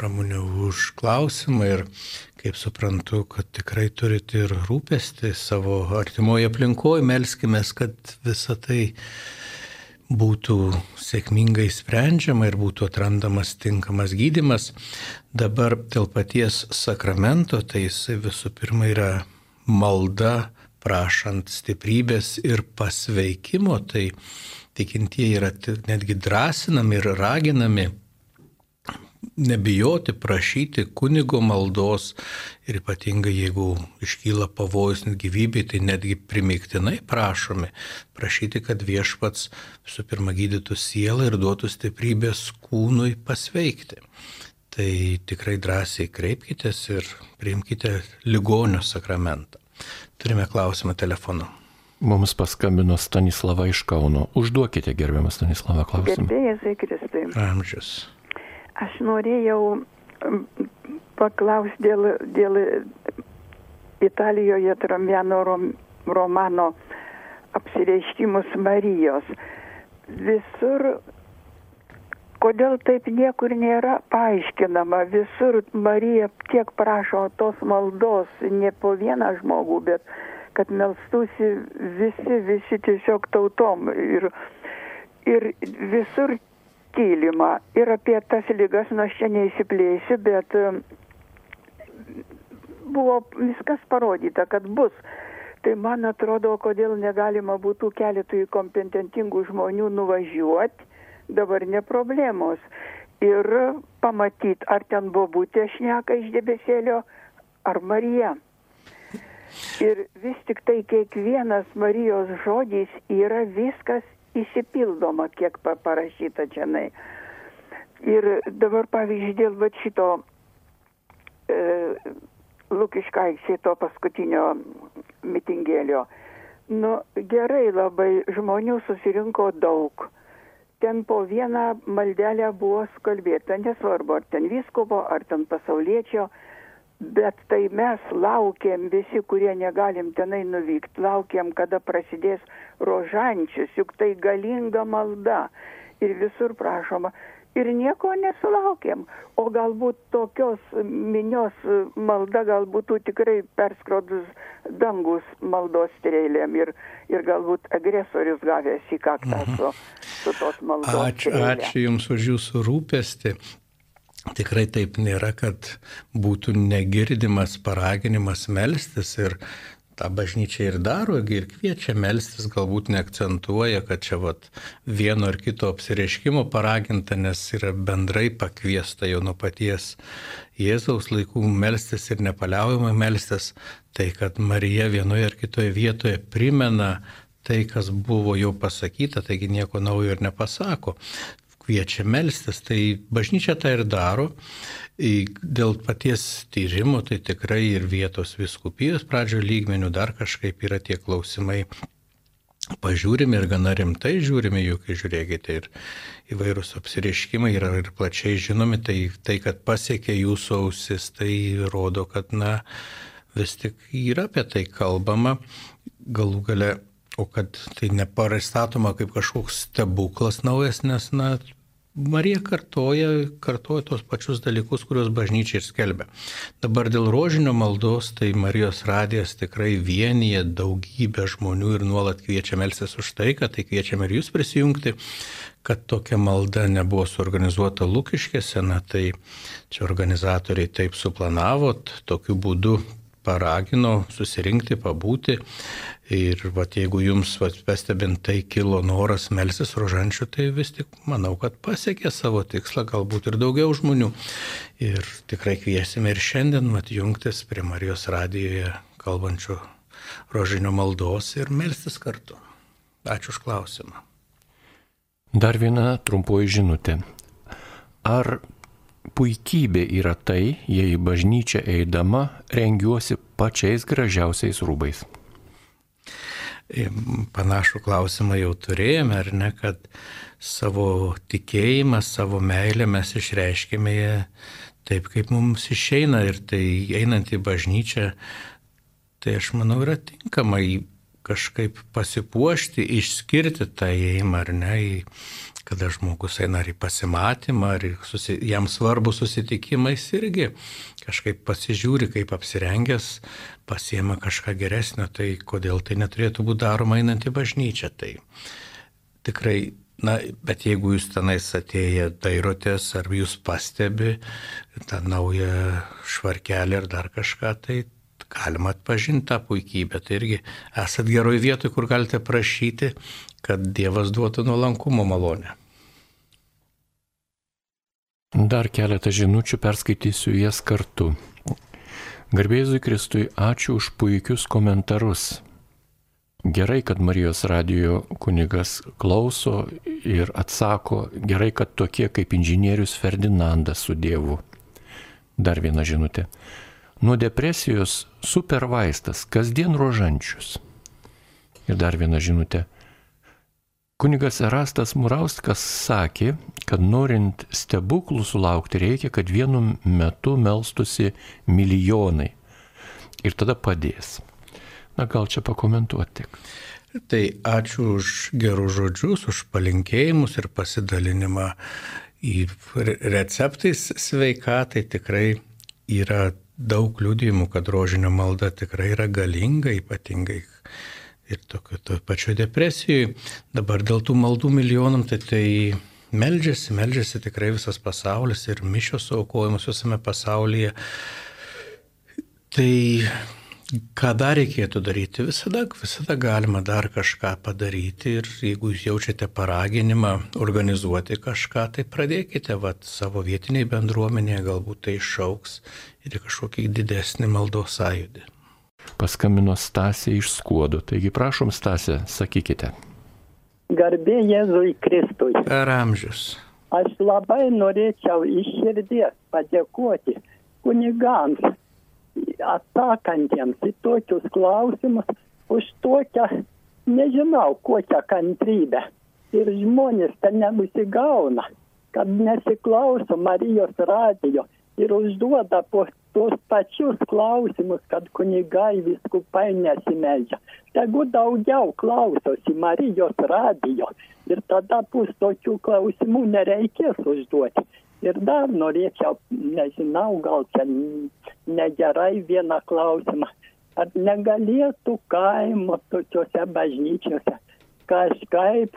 Ramūnė už klausimą ir kaip suprantu, kad tikrai turite ir rūpestį savo artimoje aplinkoje, melskime, kad visa tai būtų sėkmingai sprendžiama ir būtų atrandamas tinkamas gydimas. Dabar dėl paties sakramento, tai jisai visų pirma yra malda, prašant stiprybės ir pasveikimo, tai tikintieji yra netgi drąsinami ir raginami nebijoti prašyti kunigo maldos ir ypatingai jeigu iškyla pavojus gyvybei, tai netgi primiktinai prašomi prašyti, kad viešpats visų pirma gydytų sielą ir duotų stiprybės kūnui pasveikti. Tai tikrai drąsiai kreipkitės ir priimkite ligonio sakramentą. Turime klausimą telefonu. Mums paskambino Stanislava iš Kauno. Užduokite, gerbiamas Stanislava, klausimą. Gerbėjai Kristui. Amžius. Aš norėjau paklausti dėl, dėl Italijoje Tramiano romano apsireiškimus Marijos. Visur, kodėl taip niekur nėra paaiškinama, visur Marija tiek prašo tos maldos, ne po vieną žmogų, bet kad melstusi visi, visi tiesiog tautom. Ir, ir visur tylima ir apie tas lygas, nu aš čia neįsiplėsiu, bet buvo viskas parodyta, kad bus. Tai man atrodo, kodėl negalima būtų keletui kompetentingų žmonių nuvažiuoti, dabar ne problemos. Ir pamatyti, ar ten bobutė šneka iš debesėlio, ar Marija. Ir vis tik tai kiekvienas Marijos žodis yra viskas įsipildoma, kiek parašyta čia. Ir dabar, pavyzdžiui, dėl va šito e, Lukiškaičiai to paskutinio mitingėlio. Nu, gerai labai, žmonių susirinko daug. Ten po vieną maldelę buvo skalbėta, nesvarbu, ar ten viskovo, ar ten pasaulietčio, bet tai mes laukiam visi, kurie negalim tenai nuvykti, laukiam, kada prasidės rožančius, juk tai galinga malda ir visur prašoma. Ir nieko nesulaukėm. O galbūt tokios minios malda galbūt tikrai perskrodus dangus maldos strėlėm ir, ir galbūt agresorius gavęs į kaktą mhm. su, su tos maldos. Ačiū, strėlė. ačiū Jums už Jūsų rūpestį. Tikrai taip nėra, kad būtų negirdimas paraginimas melstis ir tą bažnyčią ir daro, ir kviečia melstis, galbūt neakcentuoja, kad čia vat, vieno ar kito apsireiškimo paraginta, nes yra bendrai pakviesta jau nuo paties Jėzaus laikų melstis ir nepaliaujamai melstis, tai kad Marija vienoje ar kitoje vietoje primena tai, kas buvo jau pasakyta, taigi nieko naujo ir nepasako. Kviečia melstis, tai bažnyčia tą ir daro. Dėl paties tyrimo tai tikrai ir vietos viskupijos pradžio lygmenių dar kažkaip yra tie klausimai. Pažiūrime ir gana rimtai žiūrime, juk žiūrėkite ir įvairūs apsireiškimai yra ir plačiai žinomi, tai, tai kad pasiekė jūsų ausis, tai rodo, kad na vis tik yra apie tai kalbama, galų gale O kad tai neparistatoma kaip kažkoks stebuklas naujas, nes, na, Marija kartoja, kartoja tos pačius dalykus, kuriuos bažnyčia ir skelbia. Dabar dėl rožinio maldos, tai Marijos radijas tikrai vienyje daugybę žmonių ir nuolat kviečia melsis už tai, kad tai kviečiame ir jūs prisijungti, kad tokia malda nebuvo suorganizuota Lukiškėse, na tai čia organizatoriai taip suplanavo, tokiu būdu paragino susirinkti, pabūti. Ir vat, jeigu jums vat, pastebint tai kilo noras melsis rožančių, tai vis tik manau, kad pasiekė savo tikslą, galbūt ir daugiau žmonių. Ir tikrai kviesime ir šiandien vat, jungtis prie Marijos radijoje kalbančių rožinio maldos ir melstis kartu. Ačiū už klausimą. Dar viena trumpoji žinutė. Ar puikybė yra tai, jei į bažnyčią eidama rengiuosi pačiais gražiausiais rūbais? Panašų klausimą jau turėjome, ar ne, kad savo tikėjimą, savo meilę mes išreiškime taip, kaip mums išeina ir tai einant į bažnyčią, tai aš manau yra tinkama kažkaip pasipuošti, išskirti tą įėjimą ar ne, kada žmogus eina ar į pasimatymą, ar susi, jam svarbu susitikimais irgi kažkaip pasižiūri, kaip apsirengęs, pasiema kažką geresnio, tai kodėl tai neturėtų būti daroma einant į bažnyčią. Tai tikrai, na, bet jeigu jūs tenais atėję dairotės, ar jūs pastebi tą naują švarkelį ar dar kažką, tai galima atpažinti tą puikybę. Tai irgi esat geroj vietoj, kur galite prašyti, kad Dievas duotų nuolankumo malonę. Dar keletą žinučių perskaitysiu jas kartu. Garbėzui Kristui ačiū už puikius komentarus. Gerai, kad Marijos radijo kunigas klauso ir atsako, gerai, kad tokie kaip inžinierius Ferdinandas su Dievu. Dar viena žinutė. Nuo depresijos super vaistas, kasdien rožančius. Ir dar viena žinutė. Kunigas Erastas Murauskas sakė, kad norint stebuklų sulaukti reikia, kad vienu metu melstusi milijonai. Ir tada padės. Na gal čia pakomentuoti. Tai ačiū už gerus žodžius, už palinkėjimus ir pasidalinimą į receptais sveikatai. Tikrai yra daug liūdėjimų, kad rožinio malda tikrai yra galinga, ypatingai ir tokio to pačio depresijoje. Dabar dėl tų maldų milijonam, tai tai meldžiasi, meldžiasi tikrai visas pasaulis ir mišios aukojimus visame pasaulyje. Tai ką dar reikėtų daryti? Visada, visada galima dar kažką padaryti ir jeigu jūs jaučiate paraginimą organizuoti kažką, tai pradėkite vat, savo vietiniai bendruomenėje, galbūt tai išauks ir kažkokį didesnį maldos sąjūdį paskambino Stasė iš Skuodo. Taigi prašom Stasė, sakykite. Garbė Jėzui Kristui. Per amžius. Aš labai norėčiau iš širdies padėkoti kunigams, atsakantiems į tokius klausimus, už tokią, nežinau, kokią kantrybę. Ir žmonės ten nenusigauna, kad nesiklauso Marijos radijo ir užduoda po tuos pačius klausimus, kad kunigai viskupai nesimeldžia. Tegu daugiau klausosi Marijos radijo ir tada bus tokių klausimų nereikės užduoti. Ir dar norėčiau, nežinau, gal čia negerai vieną klausimą. Ar negalėtų kaimo tokiuose bažnyčiose kažkaip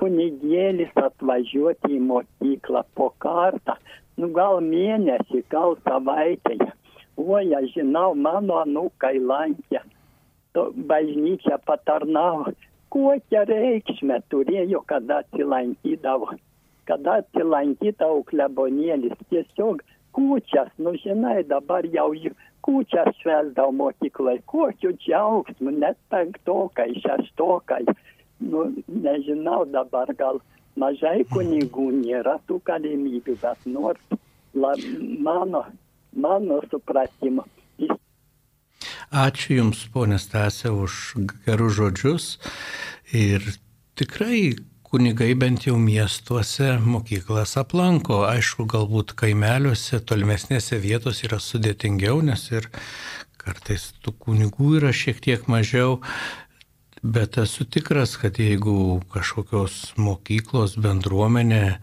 kunigėlis atvažiuoti į mokyklą po kartą, nu gal mėnesį, gal savaitėje. O, aš žinau, mano anūkai lankė, bažnyčia patarnavo, kokią reikšmę turėjo, kada atsilankydavo. Kada atsilankydavo klebonėlis, tiesiog kūčias, nu žinai, dabar jau kūčias švesdavo mokyklai, kokiu džiaugsmu, net penktokai, šeštokai, nu nežinau dabar gal mažai kunigų nėra tų galimybių, bet nors la, mano, mano supratimu. Ačiū Jums, ponė Stasė, už gerus žodžius. Ir tikrai kunigai bent jau miestuose mokyklas aplanko. Aišku, galbūt kaimeliuose, tolimesnėse vietose yra sudėtingiau, nes ir kartais tų kunigų yra šiek tiek mažiau. Bet esu tikras, kad jeigu kažkokios mokyklos bendruomenė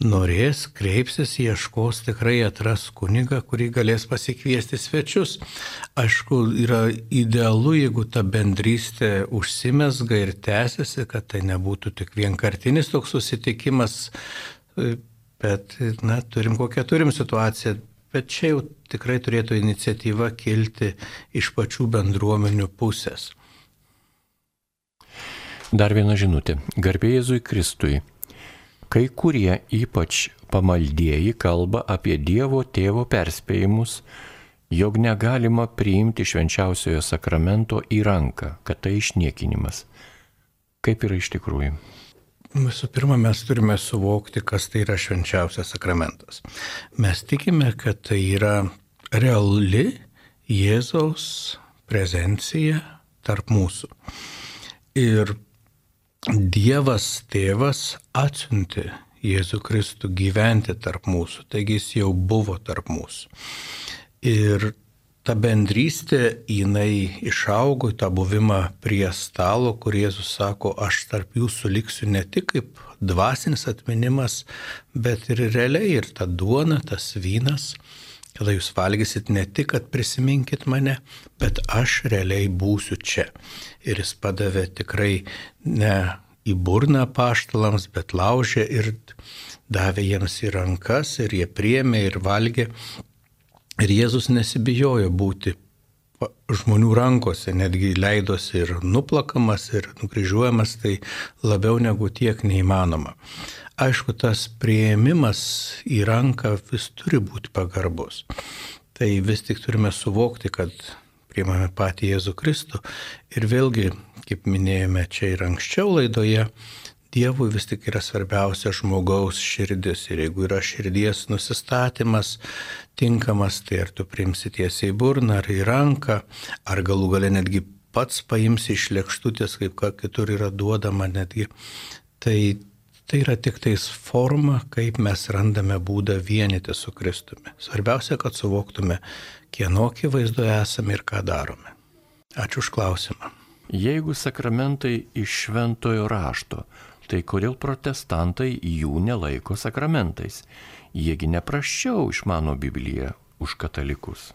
norės, kreipsis, ieškos, tikrai atras kunigą, kurį galės pasikviesti svečius. Aišku, yra idealu, jeigu ta bendrystė užsimesga ir tęsiasi, kad tai nebūtų tik vienkartinis toks susitikimas, bet, na, turim kokią turim situaciją. Bet čia jau tikrai turėtų iniciatyva kilti iš pačių bendruomenių pusės. Dar viena žinutė. Garbė Jėzui Kristui. Kai kurie ypač pamaldieji kalba apie Dievo tėvo perspėjimus, jog negalima priimti švenčiausiojo sakramento į ranką, kad tai išniekinimas. Kaip yra iš tikrųjų? Visų pirma, mes turime suvokti, kas tai yra švenčiausias sakramentas. Mes tikime, kad tai yra reali Jėzaus prezencija tarp mūsų. Ir Dievas tėvas atsiunti Jėzų Kristų gyventi tarp mūsų, taigi jis jau buvo tarp mūsų. Ir ta bendrystė, jinai išaugo į tą buvimą prie stalo, kur Jėzus sako, aš tarp jūsų liksiu ne tik kaip dvasinis atminimas, bet ir realiai ir ta duona, tas vynas, kada jūs valgysit ne tik, kad prisiminkit mane, bet aš realiai būsiu čia. Ir jis padavė tikrai ne į burną paštalams, bet laužė ir davė jiems į rankas ir jie priemė ir valgė Ir Jėzus nesibijojo būti žmonių rankose, netgi leidosi ir nuplakamas, ir nukryžiuojamas, tai labiau negu tiek neįmanoma. Aišku, tas prieimimas į ranką vis turi būti pagarbus. Tai vis tik turime suvokti, kad priimame patį Jėzų Kristų. Ir vėlgi, kaip minėjome čia ir anksčiau laidoje, Dievui vis tik yra svarbiausia žmogaus širdis ir jeigu yra širdies nusistatymas tinkamas, tai ar tu priimsi tiesiai į burną, ar į ranką, ar galų gale netgi pats paimsi iš lėkštutės, kaip ką kitur yra duodama netgi, tai tai yra tik tais forma, kaip mes randame būdą vienyti su Kristumi. Svarbiausia, kad suvoktume, kieno akivaizdoje esame ir ką darome. Ačiū už klausimą. Jeigu sakramentai iš šventojo rašto, Tai kodėl protestantai jų nelaiko sakramentais? Jiegi nepraščiau išmano Bibliją už katalikus.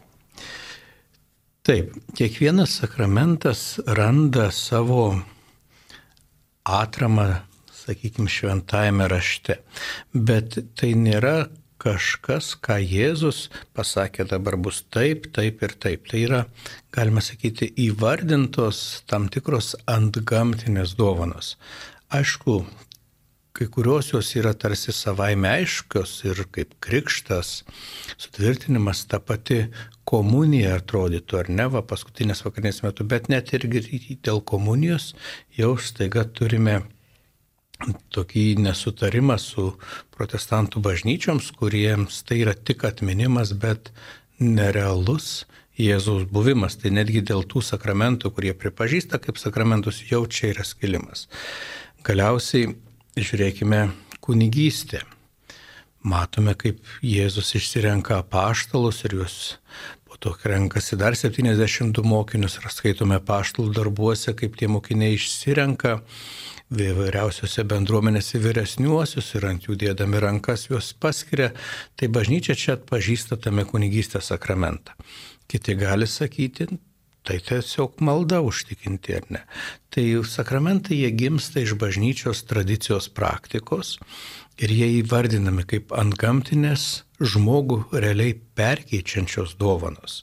Taip, kiekvienas sakramentas randa savo atramą, sakykime, šventajame rašte. Bet tai nėra kažkas, ką Jėzus pasakė dabar bus taip, taip ir taip. Tai yra, galima sakyti, įvardintos tam tikros antgamtinės dovanos. Aišku, kai kurios jos yra tarsi savaime aiškios ir kaip krikštas, sutvirtinimas ta pati komunija atrodytų, ar ne, va paskutinės vakarinės metu, bet net irgi dėl komunijos jau staiga turime tokį nesutarimą su protestantų bažnyčioms, kuriems tai yra tik atminimas, bet nerealus Jėzaus buvimas. Tai netgi dėl tų sakramentų, kurie pripažįsta kaip sakramentus, jau čia yra skilimas. Galiausiai žiūrėkime kunigystę. Matome, kaip Jėzus išsirenka paštalus ir juos po to renkasi dar 72 mokinius ir skaitome paštalų darbuose, kaip tie mokiniai išsirenka vyriausiose bendruomenėse vyresniuosius ir ant jų dėdami rankas juos paskiria, tai bažnyčia čia atpažįsta tame kunigystės sakramentą. Kiti gali sakyti, Tai tiesiog malda užtikinti ar ne. Tai sakramentai jie gimsta iš bažnyčios tradicijos praktikos ir jie įvardinami kaip antgamtinės žmogų realiai perkeičiančios dovanos.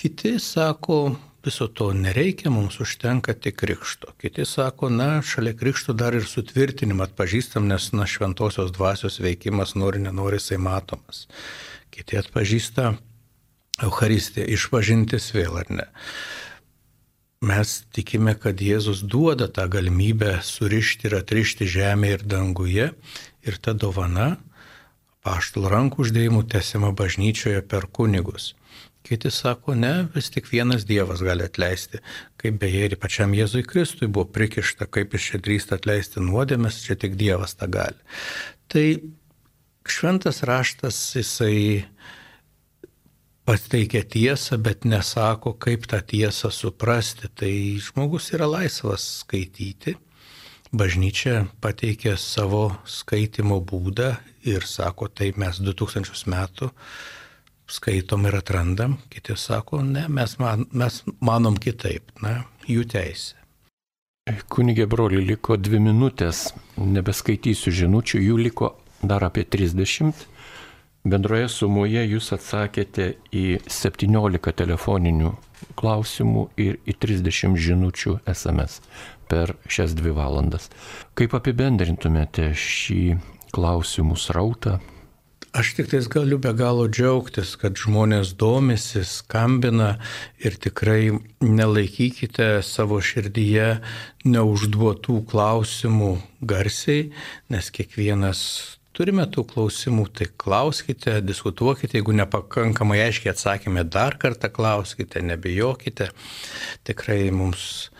Kiti sako, viso to nereikia, mums užtenka tik krikšto. Kiti sako, na, šalia krikšto dar ir sutvirtinimą atpažįstam, nes na, šventosios dvasios veikimas nori, nenori, jisai matomas. Kiti atpažįsta Euharistija, išpažintis vėl ar ne. Mes tikime, kad Jėzus duoda tą galimybę surišti ir atrišti žemę ir danguje ir ta dovana paštul rankų uždėjimų tęsiama bažnyčioje per kunigus. Kiti sako, ne, vis tik vienas Dievas gali atleisti, kaip beje ir pačiam Jėzui Kristui buvo prikišta, kaip jis čia drįsta atleisti nuodėmės, čia tik Dievas tą gali. Tai šventas raštas, jisai pateikia tiesą, bet nesako, kaip tą tiesą suprasti. Tai žmogus yra laisvas skaityti. Bažnyčia pateikė savo skaitimo būdą ir sako, taip mes 2000 metų skaitom ir atrandam, kiti sako, ne, mes, man, mes manom kitaip, na, jų teisė. Kunigė broli, liko dvi minutės, nebeskaitysiu žinučių, jų liko dar apie 30. Bendroje sumoje jūs atsakėte į 17 telefoninių klausimų ir į 30 žinučių SMS per šias dvi valandas. Kaip apibendrintumėte šį klausimų srautą? Aš tik tais galiu be galo džiaugtis, kad žmonės domisi, skambina ir tikrai nelaikykite savo širdyje neužduotų klausimų garsiai, nes kiekvienas turime tų klausimų, tai klauskite, diskutuokite, jeigu nepakankamai aiškiai atsakėme, dar kartą klauskite, nebijokite. Tikrai mums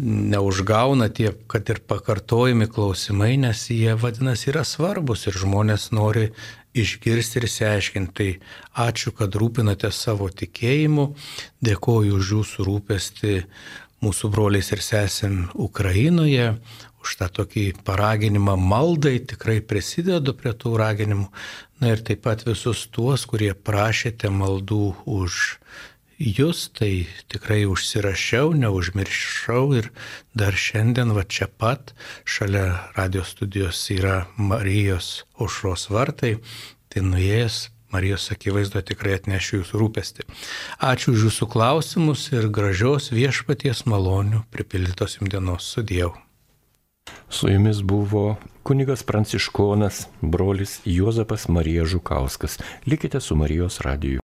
neužgauna tie, kad ir pakartojami klausimai, nes jie vadinasi yra svarbus ir žmonės nori išgirsti ir išsiaiškinti. Tai ačiū, kad rūpinate savo tikėjimu, dėkoju už jūsų rūpestį mūsų broliais ir sesėm Ukrainoje, už tą tokį paraginimą maldai, tikrai prisidedu prie tų raginimų. Na ir taip pat visus tuos, kurie prašėte maldų už jūs, tai tikrai užsirašiau, neužmiršau ir dar šiandien va čia pat šalia radio studijos yra Marijos aušros vartai, tai nuėjęs Marijos akivaizdo tikrai atnešiu jūsų rūpestį. Ačiū už jūsų klausimus ir gražios viešpaties malonių pripildytos jums dienos sudėjau. Su jumis buvo kunigas pranciškonas, brolis Juozapas Marija Žukauskas. Likite su Marijos radiju.